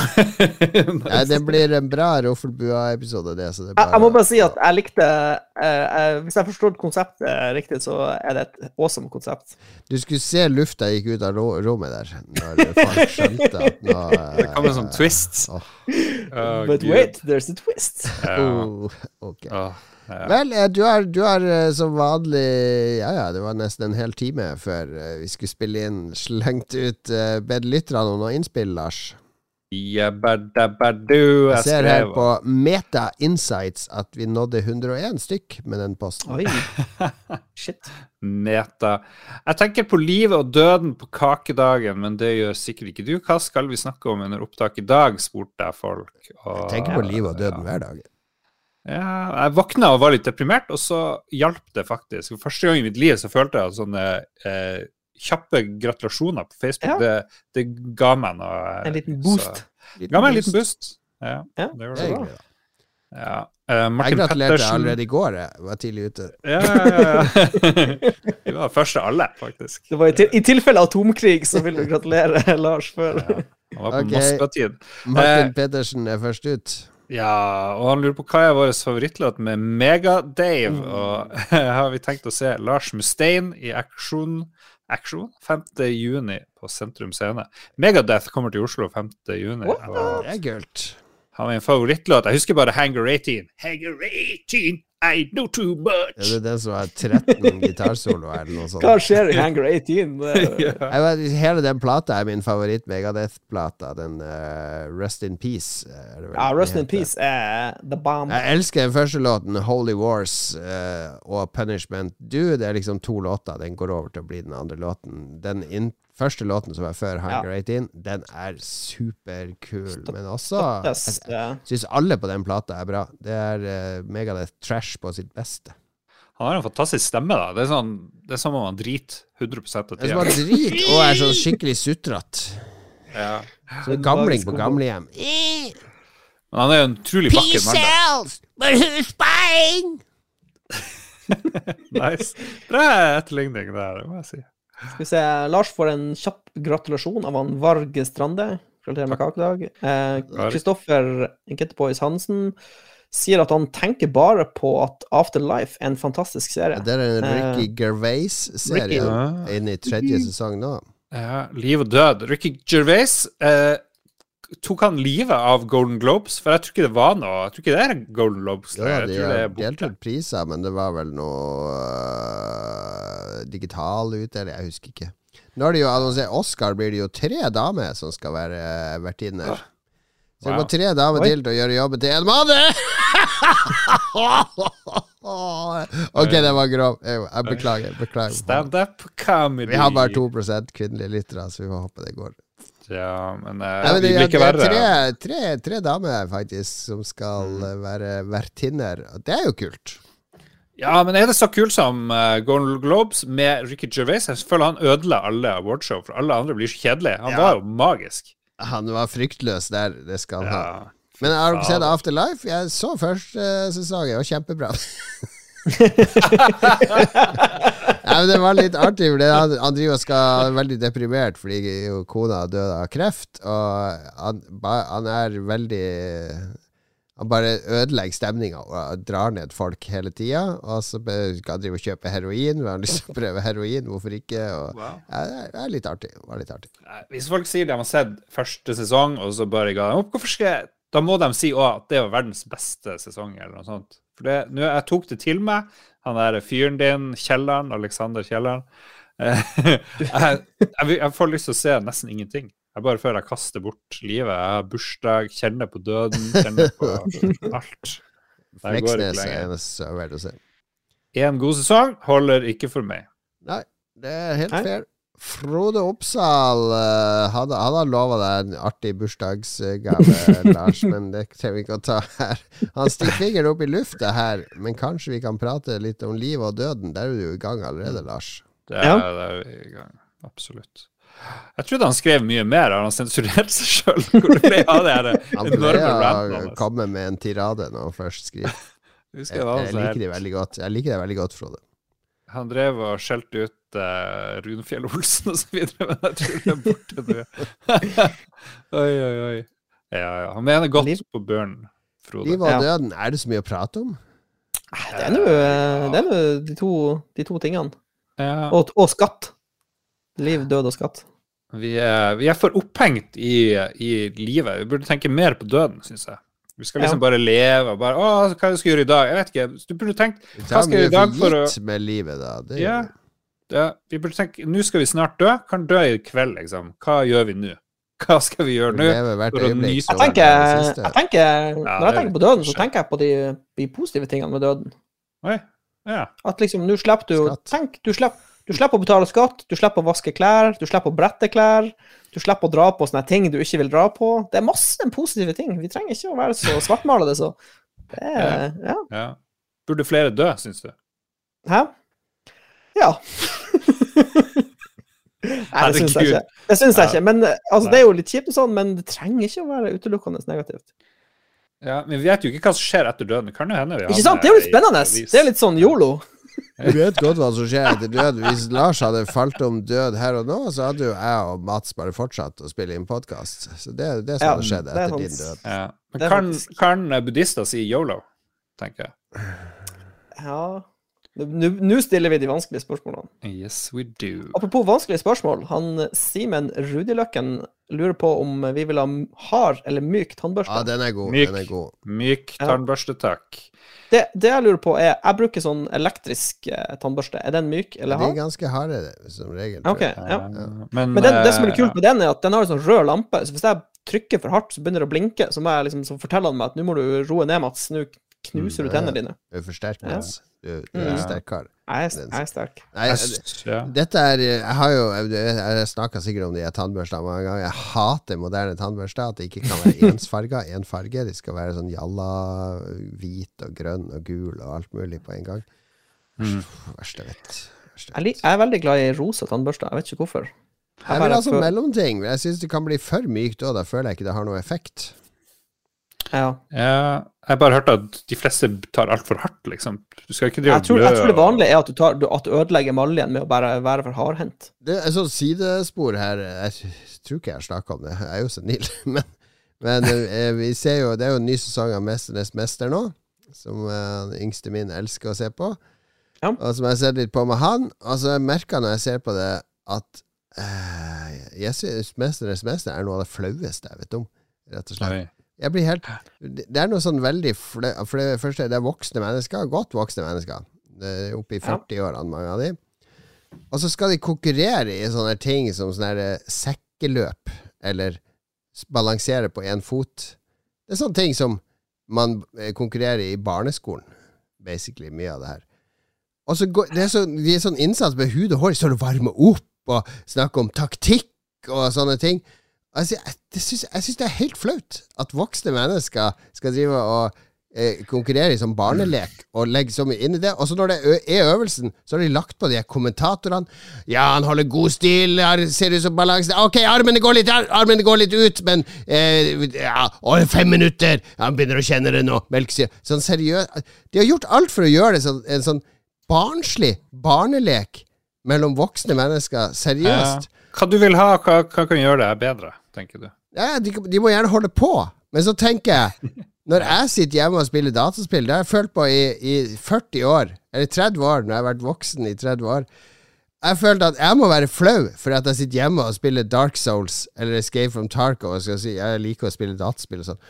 [LAUGHS] Nei, det blir en bra Roffelbua-episode, det. Så det Jeg, jeg må bare si at jeg likte uh, uh, Hvis jeg forstod konseptet riktig, så er det et awesome konsept. Du skulle se lufta gikk ut av rommet der, når folk skjønte at nå [LAUGHS] Det kommer som twist. Oh. Å, But Gud. wait, there's a twist. Ja. Oh, ok. Åh, ja. Vel, eh, du har, du har eh, som vanlig Ja ja, det var nesten en hel time før eh, vi skulle spille inn, slengt ut uh, bedt lytterne om noe innspill, Lars. Jabbadabadu, Jeg ser her på Meta Insights at vi nådde 101 stykk med den posten. Oi. [LAUGHS] Shit. Meta. Jeg tenker på livet og døden på kakedagen, men det gjør sikkert ikke du. Hva skal vi snakke om under opptak i dag, spurte jeg folk. Og, Jeg tenker på livet og døden hver dag. Ja, jeg våkna og var litt deprimert, og så hjalp det faktisk. For første gang i mitt liv så følte jeg sånne eh, kjappe gratulasjoner på Facebook. Ja. Det, det ga meg noe. En liten boost. Det ga meg en liten boost. Ja, Ja, det gjorde Det da. Ja. Eh, Jeg gratulerte Pettersen allerede i går. Jeg var tidlig ute. Ja, ja, ja. [LAUGHS] Du var første alle, faktisk. Det var i, til, I tilfelle atomkrig så vil du gratulere [LAUGHS] Lars før. Ja. Han var på Ok. Moskva-tid. Martin uh, Pettersen er først ut. Ja, og han lurer på hva er vår favorittlåt med Mega-Dave. Mm. Og [LAUGHS] har vi tenkt å se Lars Mustaine i aksjon, 5. juni på Sentrum Scene. Megadeth kommer til Oslo 5. juni. Det er gult. Har vi en favorittlåt. Jeg husker bare Hanger 18. Hanger 18, I know too much. det er den som har 13 gitarsoloer eller noe sånt? Hva skjer i Hanger 18? Det, [LAUGHS] Jeg vet, hele den plata er min favoritt Megadeth-plata. Den uh, Rest in Peace. eh, er det vel ja, Rest in. Peace er the bomb. Jeg elsker den første låten, Holy Wars uh, og Punishment Dude. Det er liksom to låter. Den går over til å bli den andre låten. Den inn, første låten som er før Hunger 18, den er superkul. Men også Jeg ja. syns alle på den plata er bra. Det er uh, Megadeth trash på sitt beste. Han har en fantastisk stemme, da. Det er, sånn, det er som om han driter 100 av tida. drit og er sånn skikkelig sutrete. Ja. Så gamling på gamlehjem. Men han er jo en utrolig vakker mann. da. cells, but who's buying? Nice. Bra etterligning der, det må jeg si. Skal vi se, Lars får en kjapp gratulasjon av han Varg Strande. Gratulerer med kakedag. Eh, Kristoffer Inketteboys Hansen sier at han tenker bare på at Afterlife er en fantastisk serie. Det er en Eh, Ricky Gervais-serie inn inne i tredje sesong nå. Ja, liv og død. Ricky Gervais. Eh, tok han livet av Golden Globes? For jeg tror ikke det var noe Jeg tror ikke det er Golden Globes. Ja, de det har delt ut priser, men det var vel noe uh, digital utdeling, jeg husker ikke. Nå er de jo annonsert Oscar, blir det jo tre damer som skal være uh, vertinner. Så det Wow. må tre damer til til å gjøre jobben til en mann! [LAUGHS] ok, den var grov. Jeg, jeg beklager. beklager. Standup comedy. Vi har bare 2% kvinnelige lyttere, så vi får håpe det går. Ja, men, uh, Nei, men vi det, blir ikke det verre. er tre, tre, tre damer faktisk som skal Mm. uh, være vertinner. Det er jo kult. Ja, men er det så kult som uh, Golden Globes med Ricky Gervais? Jeg føler han ødela alle awardshow, for alle andre blir så kjedelige. Han Ja. var jo magisk. Han var fryktløs der, det skal han ha. Men har dere sett. Afterlife? Jeg så første uh, sesong, det var kjempebra. [LAUGHS] [LAUGHS] ja, men det var litt artig, for han, han driver og skal er veldig deprimert fordi jo kona døde av kreft, og han, ba, han er veldig Han bare ødelegger stemninga og drar ned folk hele tida. Og så skal han drive og kjøpe heroin. Vil han å prøve heroin? Hvorfor ikke? Og, Wow. ja, det er- litt artig. Det var litt artig. Hvis folk sier de har sett første sesong, og så bare ga opp, hvorfor skal jeg Da må de si òg at det var verdens beste sesong, eller noe sånt. For det, nå, jeg tok det til meg. Han der fyren din, Kielland, Alexander Kielland [LAUGHS] jeg, jeg, jeg får lyst til å se nesten ingenting. Jeg bare føler jeg kaster bort livet. Jeg har bursdag, kjenner på døden, kjenner på [LAUGHS] alt. Fleksnes er eneste jeg er verdt å se. Én god sesong holder ikke for meg. Nei, det er helt Nei. fair. Frode Oppsal hadde, hadde, han lova deg en artig bursdagsgave, [LAUGHS] Lars, men det trenger vi ikke å ta her. Han stikker fingeren opp i lufta her, men kanskje vi kan prate litt om livet og døden. Der er du jo i gang allerede, Lars. Det er, Ja. det er vi i gang. Absolutt. Jeg trodde han skrev mye mer. Har han sensurert seg sjøl? Han [LAUGHS] pleier å komme med en tirade når han først skriver. [LAUGHS] Jeg Jeg, jeg liker det veldig godt. Jeg liker det veldig godt, Frode. Han drev og skjelte ut uh, Runefjell Olsen videre, men jeg tror det er borte nå. [LAUGHS] oi, oi, oi. Ja, ja. Han mener godt Liv- på Børn, Frode. Liv og Ja. døden, er det så mye å prate om? Det er nå eh, det er de, de to tingene. Ja, Og, og skatt. Liv, død og skatt. vi, er, vi er for opphengt i, i livet. Vi burde tenke mer på døden, syns jeg. Vi skal liksom Ja. bare leve og bare Å, hva skal jeg gjøre i dag? Jeg vet ikke. Du burde tenkt Hva skal jeg gjøre i dag for å for å- gitt med livet, da. Det, Ja. Ja, vi burde tenke Nå skal vi snart dø. Kan dø i kveld, liksom. Hva gjør vi nå? [LAUGHS] Hva skal vi gjøre nå? Hvert for å øyeblikk. nyte- Jeg tenker, er jeg tenker Når jeg er tenker på døden, så tenker jeg på de, de positive tingene med døden. Oi. Ja. At liksom, nå slipper du Skatt. Tenk, du slipper, du slipper å betale skatt, du slipper å vaske klær, du slipper å brette klær, du slipper å dra på sånne ting du ikke vil dra på. Det er masse positive ting. Vi trenger ikke å være så svartmalede, så det er Ja. ja. Burde flere dø, syns du? Hæ? Ja. Nei, det syns jeg ikke. Det syns jeg ikke. Men eh, altså, det er jo litt kjipt og sånn, men det trenger ikke å være utelukkende negativt. Ja, Men vi vet jo ikke hva som skjer etter døden. Det kan jo hende vi Ikke sant? Det er jo litt spennende. Det er litt sånn yolo. Du vet godt hva som skjer etter død. Hvis Lars hadde falt om død her og nå, så hadde jo jeg og Mats bare fortsatt å spille inn podkast. Så det er det som Ja, hadde skjedd er etter din død. ja. Men kan, kan buddhister si yolo, tenker jeg. Ja Nå stiller vi de vanskelige spørsmålene. Yes, we do. Apropos vanskelige spørsmål. Han Simen Rudiløkken lurer på om vi vil ha hard eller myk tannbørste. Ja, den er god. Myk. Den er god. Myk tannbørste, takk. Det, det jeg lurer på, er Jeg bruker sånn elektrisk eh, tannbørste. Er den myk eller hard? De er ganske harde, som regel. tror Ok, jeg. ja. Eh, Men, Men den, det som er eh, kult med den, er at den har en sånn rød lampe. Så hvis jeg trykker for hardt, så begynner det å blinke. Så, må jeg liksom, så forteller han meg at nå må du roe ned, Mats. Nå knuser du Mm, tennene dine. Du er for sterk, Ja. Du, du er Mm. en sterk kar. Jeg er, jeg er sterk. Nei, jeg dette er Jeg har jo Jeg har snakka sikkert om de tannbørstene mange ganger. Jeg hater moderne tannbørster. At det ikke kan være [LAUGHS] ensfarga. Én farge. De skal være sånn jalla, hvit og grønn og gul og alt mulig på en gang. Mm. Verst jeg vet. Jeg Jeg, jeg er veldig glad i rosa tannbørster. Jeg vet ikke hvorfor. Jeg vil ha sånn mellomting. Jeg syns det kan bli for mykt òg. Da føler jeg ikke det har noe effekt. Ja. Ja, jeg har bare hørt at de fleste tar altfor hardt, liksom. Du skal ikke drive jeg, tror, jeg tror det vanlige er at du, tar, du, at du ødelegger maljen med å bare være for hardhendt. Det er et sånt sidespor her. Jeg tror ikke jeg har snakka om det. Jeg er jo senil. [LAUGHS] Men, men eh, vi ser jo Det er jo en ny sesong av 'Mesternes mester' nå. Som eh, den yngste min elsker å se på. Ja. Og som jeg har sett litt på med han. Og så merker jeg når jeg ser på det, at eh, jeg syns 'Mesternes mester' er noe av det flaueste jeg vet om. rett og slett. Oi. Jeg blir helt Det det er noe sånn veldig fle, For det første, det er voksne mennesker, godt voksne mennesker. Det er Oppe i 40-årene, mange av de. Og så skal de konkurrere i sånne ting som sånne eh, sekkeløp, eller balansere på én fot. Det er sånne ting som man eh, konkurrerer i barneskolen, basically, mye av det her. Og så går, det er så, de er sånn innsats med hud og hår, så du varmer opp og snakker om taktikk og sånne ting. Altså, jeg, det syns, jeg syns det er helt flaut at voksne mennesker skal drive og eh, konkurrere i sånn barnelek og legge så mye inn i det. Og så når det er øvelsen, så har de lagt på de kommentatorene. Ja, han holder god stil, her ser ut som balanse Ok, armene går litt, armene går litt ut, men eh, ja, å, fem minutter! Han begynner å kjenne det nå. Melkesyre. Sånn seriøst De har gjort alt for å gjøre det sånn, en sånn barnslig barnelek mellom voksne mennesker. Seriøst. Ja. Hva du vil ha, hva, hva kan gjøre det bedre, tenker du? Ja, de, de må gjerne holde på, men så tenker jeg Når jeg sitter hjemme og spiller dataspill, det har jeg følt på i, i 40 år, eller 30 år, når jeg har vært voksen i 30 år Jeg følte at jeg må være flau for at jeg sitter hjemme og spiller Dark Souls eller Escape from Tarco og skal si jeg liker å spille dataspill og sånn.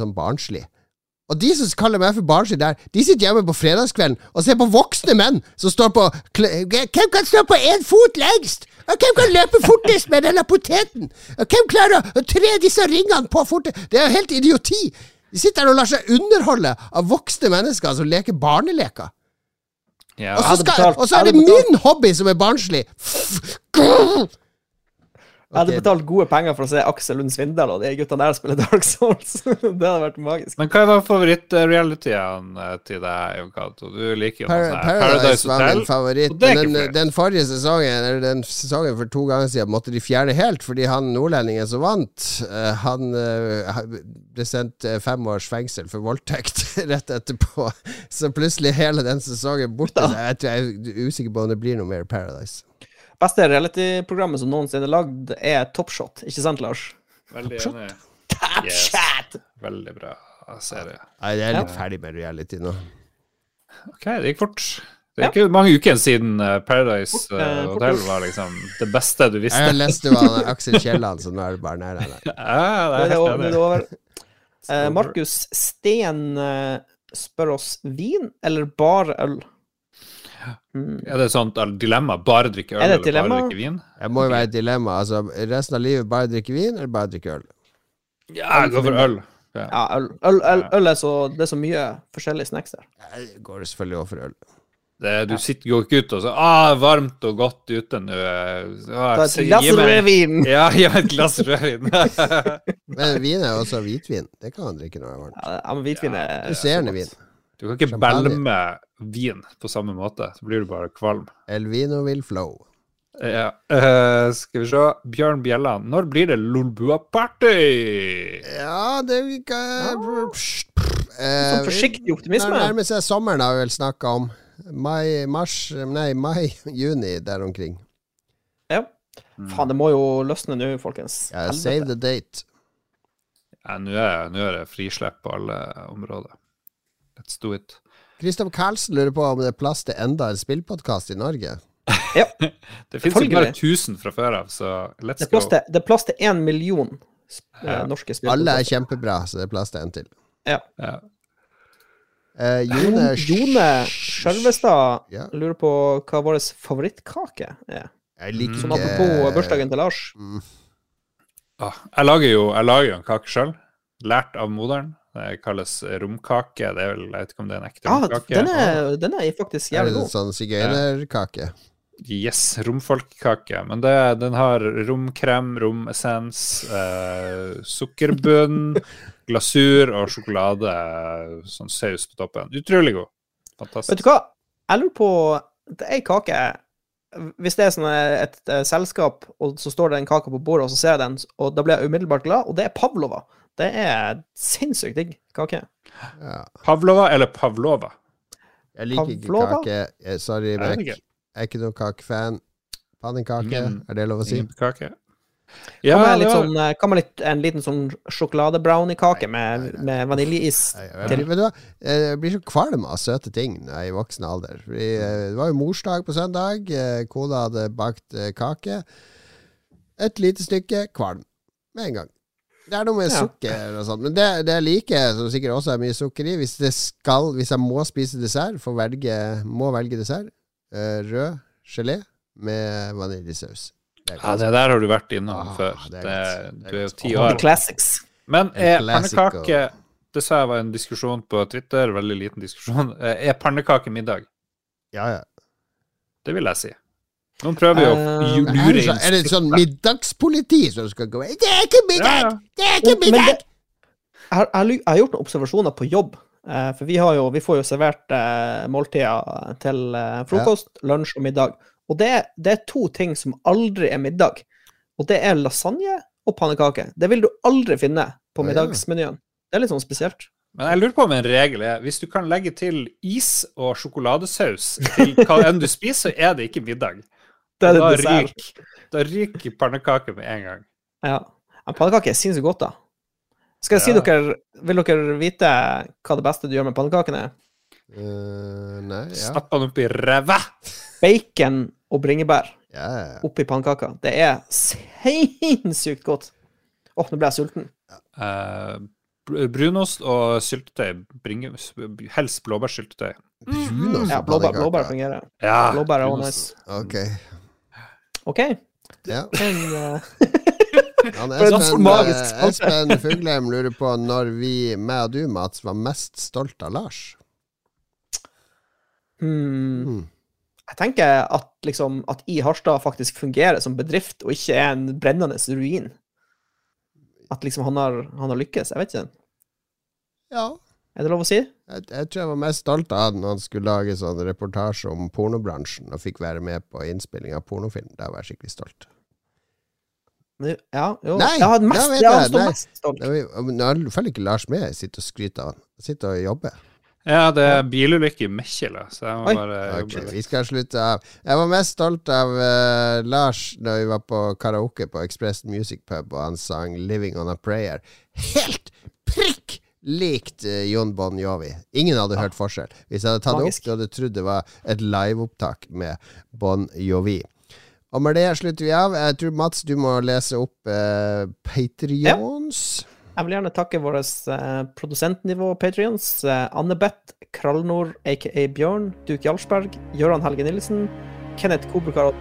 Sånn barnslig. Og de som kaller meg for barnslig der, de sitter hjemme på fredagskvelden og ser på voksne menn som står på Hvem kan stå på én fot lengst? Og hvem kan løpe fortest med denne poteten? Og hvem klarer å tre disse ringene på fortest? Det er jo helt idioti! De sitter der og lar seg underholde av voksne mennesker som leker barneleker. Ja. Og så, skal, betalt- og så er det betalt- min hobby som er barnslig! Jeg hadde betalt gode penger for å se Aksel Lund Svindal og de guttene der spille Dark Souls. [LAUGHS] det hadde vært magisk. Men hva var favoritt-realityen til deg, Jon Cato? Du liker jo Par sånn her Paradise Paradise var min favoritt. er Men den, den forrige sesongen Eller den sesongen for to ganger siden måtte de fjerne helt, fordi han nordlendingen som vant, eh, han eh, ble sendt eh, fem års fengsel for voldtekt [LAUGHS] rett etterpå. Så plutselig hele den sesongen borte. Jeg, jeg er usikker på om det blir noe mer Paradise. Beste reality-programmet som noensinne er lagd, er Top Shot. Ikke sant, Lars? Veldig enig. Top Yes. Shot! Veldig bra serie. Nei, jeg er litt Ja. ferdig med reality nå. Ok, det gikk fort. Det er Ja. mange uker siden eh, Paradise Fort, eh, eh, fort Hotel var liksom det beste du visste. Jeg leste jo Aksel Kielland, så nå er det bare nær. [LAUGHS] Ja, det er over- enig. over. Markus Steen spør oss vin eller bare øl? Mm. Er det et sånt dilemma? Bare drikke øl Er eller dilemma? bare drikke vin? Det må jo være et dilemma. Altså, resten av livet bare drikke vin, eller bare drikke øl? Ja, jeg går for øl. Ja. Ja, øl, øl, øl, øl er så Det er så mye forskjellige snacks der. Jeg går selvfølgelig over for øl. Det, du sitter går ikke ut og så ah, varmt og godt ute nå. Ah, Ta et glass rødvin! [LAUGHS] Ja, gi meg et glass rødvin. [LAUGHS] Men vin er også hvitvin. Det kan man drikke når det er varmt. Ja, men hvitvin er Musserende vin. Du kan ikke Champagne. belme vin på samme måte, så blir du bare kvalm. El vino will flow. Ja. Uh, skal vi se. Bjørn Bjelland, når blir det Lolbua-party? Ja, det vi kan eh, Sånn forsiktig optimisme. Det nærmer seg sommeren, har vi vel snakka om. Mai, mars Nei, mai, [LAUGHS] juni, der omkring. Ja. Faen, det må jo løsne nå, folkens. Ja, save the date. Ja, nå er, nå er det frislepp på alle områder. Let's do it. Kristoff Karlsen lurer på om det er plass til enda en spillpodkast i Norge. Ja. [LAUGHS] Det finnes jo Selvfølgelig. bare 1000 fra før av, så let's Det til, det er plass til én million sp- eh, Ja. norske Alle er kjempebra, så det er plass til en til. Ja. Ja. Eh, Jone Jone Skjølvestad Ja. lurer på hva vår favorittkake er. Jeg liker Sånn apropos bursdagen til Lars. Mm. Ah, jeg lager jo jeg lager jo en kake sjøl, lært av moderen. Det kalles romkake. Det er vel, jeg vet ikke om det er en ekte Ja, romkake. den er, den er faktisk Er jævlig det god. sånn sigøynerkake? Yes, romfolkkake. Men det, den har romkrem, romessens, eh, sukkerbunn, [LAUGHS] glasur og sjokolade, sånn saus på toppen. Utrolig god. Vet du hva? Jeg lurer på Det er ei kake Hvis det er sånn et, et selskap, og så står det en kake på bordet, og så ser jeg den, og da blir jeg umiddelbart glad, og det er pavlova. Det er sinnssykt digg kake. Ja. Pavlova eller pavlova? Jeg liker ikke kake. Eh, Sorry, Beck. Jeg er ikke noen kakefan. Pannekake, Ingen- er det lov å si? Kake? Hva Ja, med, litt var, sånn, eh, hva med litt, en liten sånn sjokoladebrownie-kake med, med vaniljeis? Jeg, jeg, vet du hva? jeg blir så kvalm av søte ting når jeg er i voksen alder. Fordi, eh, det var jo morsdag på søndag. eh, Kona hadde bakt eh, kake. Et lite stykke kvalm med en gang. Det er noe med Ja. sukker og sånt. Men det, det jeg liker, som sikkert også er mye sukker i Hvis det skal Hvis jeg må spise dessert, får velge, må velge dessert, eh, rød gelé med vaniljesaus. Ja, det der har du vært innom Ah, før. det er Det, du er jo ti år. classics. Men er pannekake Det sa jeg var en diskusjon på Twitter, veldig liten diskusjon. Eh, Er pannekake middag? ja, ja. Det vil jeg si. Noen prøver jo å Eh, lure inn er det sånn middagspoliti som skal gå Det er ikke middag! ja. Det er ikke middag! det, jeg, har, jeg, jeg har gjort noen observasjoner på jobb. Eh, for vi, har jo, vi får jo servert eh, måltider til eh, frokost, lunsj og middag. Og det, det er to ting som aldri er middag. Og det er lasagne og pannekake. Det vil du aldri finne på middagsmenyen. Det er litt sånn spesielt. Men jeg lurer på om en regel er hvis du kan legge til is og sjokoladesaus til hva enn du spiser, så er det ikke middag. Det er da, dessert. ryker, da ryker pannekake med en gang. Ja. Men pannekake er sinnssykt godt, da. Skal jeg si dere Vil dere vite hva det beste du gjør med pannekakene er? Uh, nei, ja. Stapp den oppi i ræva! Bacon og bringebær ja. ja. oppi pannekaka. Det er sinnssykt godt. Åh, nå ble jeg sulten. Uh, brunost og syltetøy. Bringe, helst blåbærsyltetøy. Brunost Ja, og blåbær, Ja, blåbær fungerer. Ja, Blåbær er også nice. Ok. OK. Ja. [LAUGHS] Men, Han Espen, magisk Espen Fuglheim lurer på når vi, meg og du, Mats, var mest stolt av Lars. hmm, Hmm. jeg tenker at liksom at I Harstad faktisk fungerer som bedrift, og ikke er en brennende ruin. At liksom han har, han har lykkes. Jeg vet ikke. Ja. Er det lov å si? Jeg, jeg tror jeg var mest stolt av han når han skulle lage sånn reportasje om pornobransjen og fikk være med på innspilling av pornofilm. Da var jeg skikkelig stolt. Ja, jo. Nei, jeg har mest, ja, jeg, nei. mest stolt. Nå følger ikke Lars med. Jeg sitter og skryter av han. Jeg sitter og jobber. Ja, det er bilulykke i Mekkjela, så jeg må Oi. bare Ok, jobbe litt. vi skal slutte av. Jeg var mest stolt av uh, Lars da vi var på karaoke på Express Music Pub, og han sang 'Living On A Prayer'. Helt prikk likt eh, Jon Bon Jovi. Ingen hadde hørt forskjell. Hvis jeg hadde tatt Magisk. det opp, du hadde trodd det var et liveopptak med Bon Jovi. Og med det slutter vi av. Jeg tror Mats, du må lese opp eh, Patrions. Jeg vil gjerne takke våre eh, produsentnivå Patrions. Eh, Anne Beth Krallnord, aka Bjørn, Duk Jarlsberg, Gøran Helge Nilsen, Kenneth Kobrekar,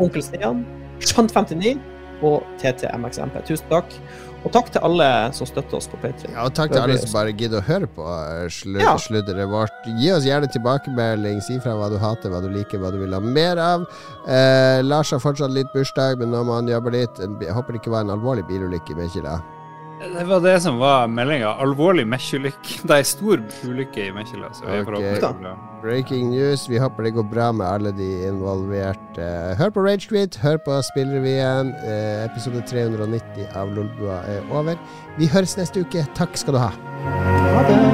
Onkel Stian, Shant59 og TTMXMP. Tusen takk. Og takk til alle som støtter oss på Patrion. Ja, og takk til alle som bare gidder å høre på eh, slu Ja. sludderet vårt. Gi oss gjerne tilbakemelding. Si fra hva du hater, hva du liker, hva du vil ha mer av. Eh, Lars har fortsatt litt bursdag, men nå må han jobbe litt. Jeg håper det ikke var en alvorlig bilulykke i Mekkila. Det var det som var meldinga. Alvorlig Mekkjelykke. [LAUGHS] Det er stor ulykke i Mekkjela, så vi Ok. forhåpentligvis bra. Breaking news. Vi håper det går bra med alle de involverte. Hør på Ragequit, hør på Spillrevyen. Eh, episode 390 av Lolbua er over. Vi høres neste uke. Takk skal du ha. Ha det.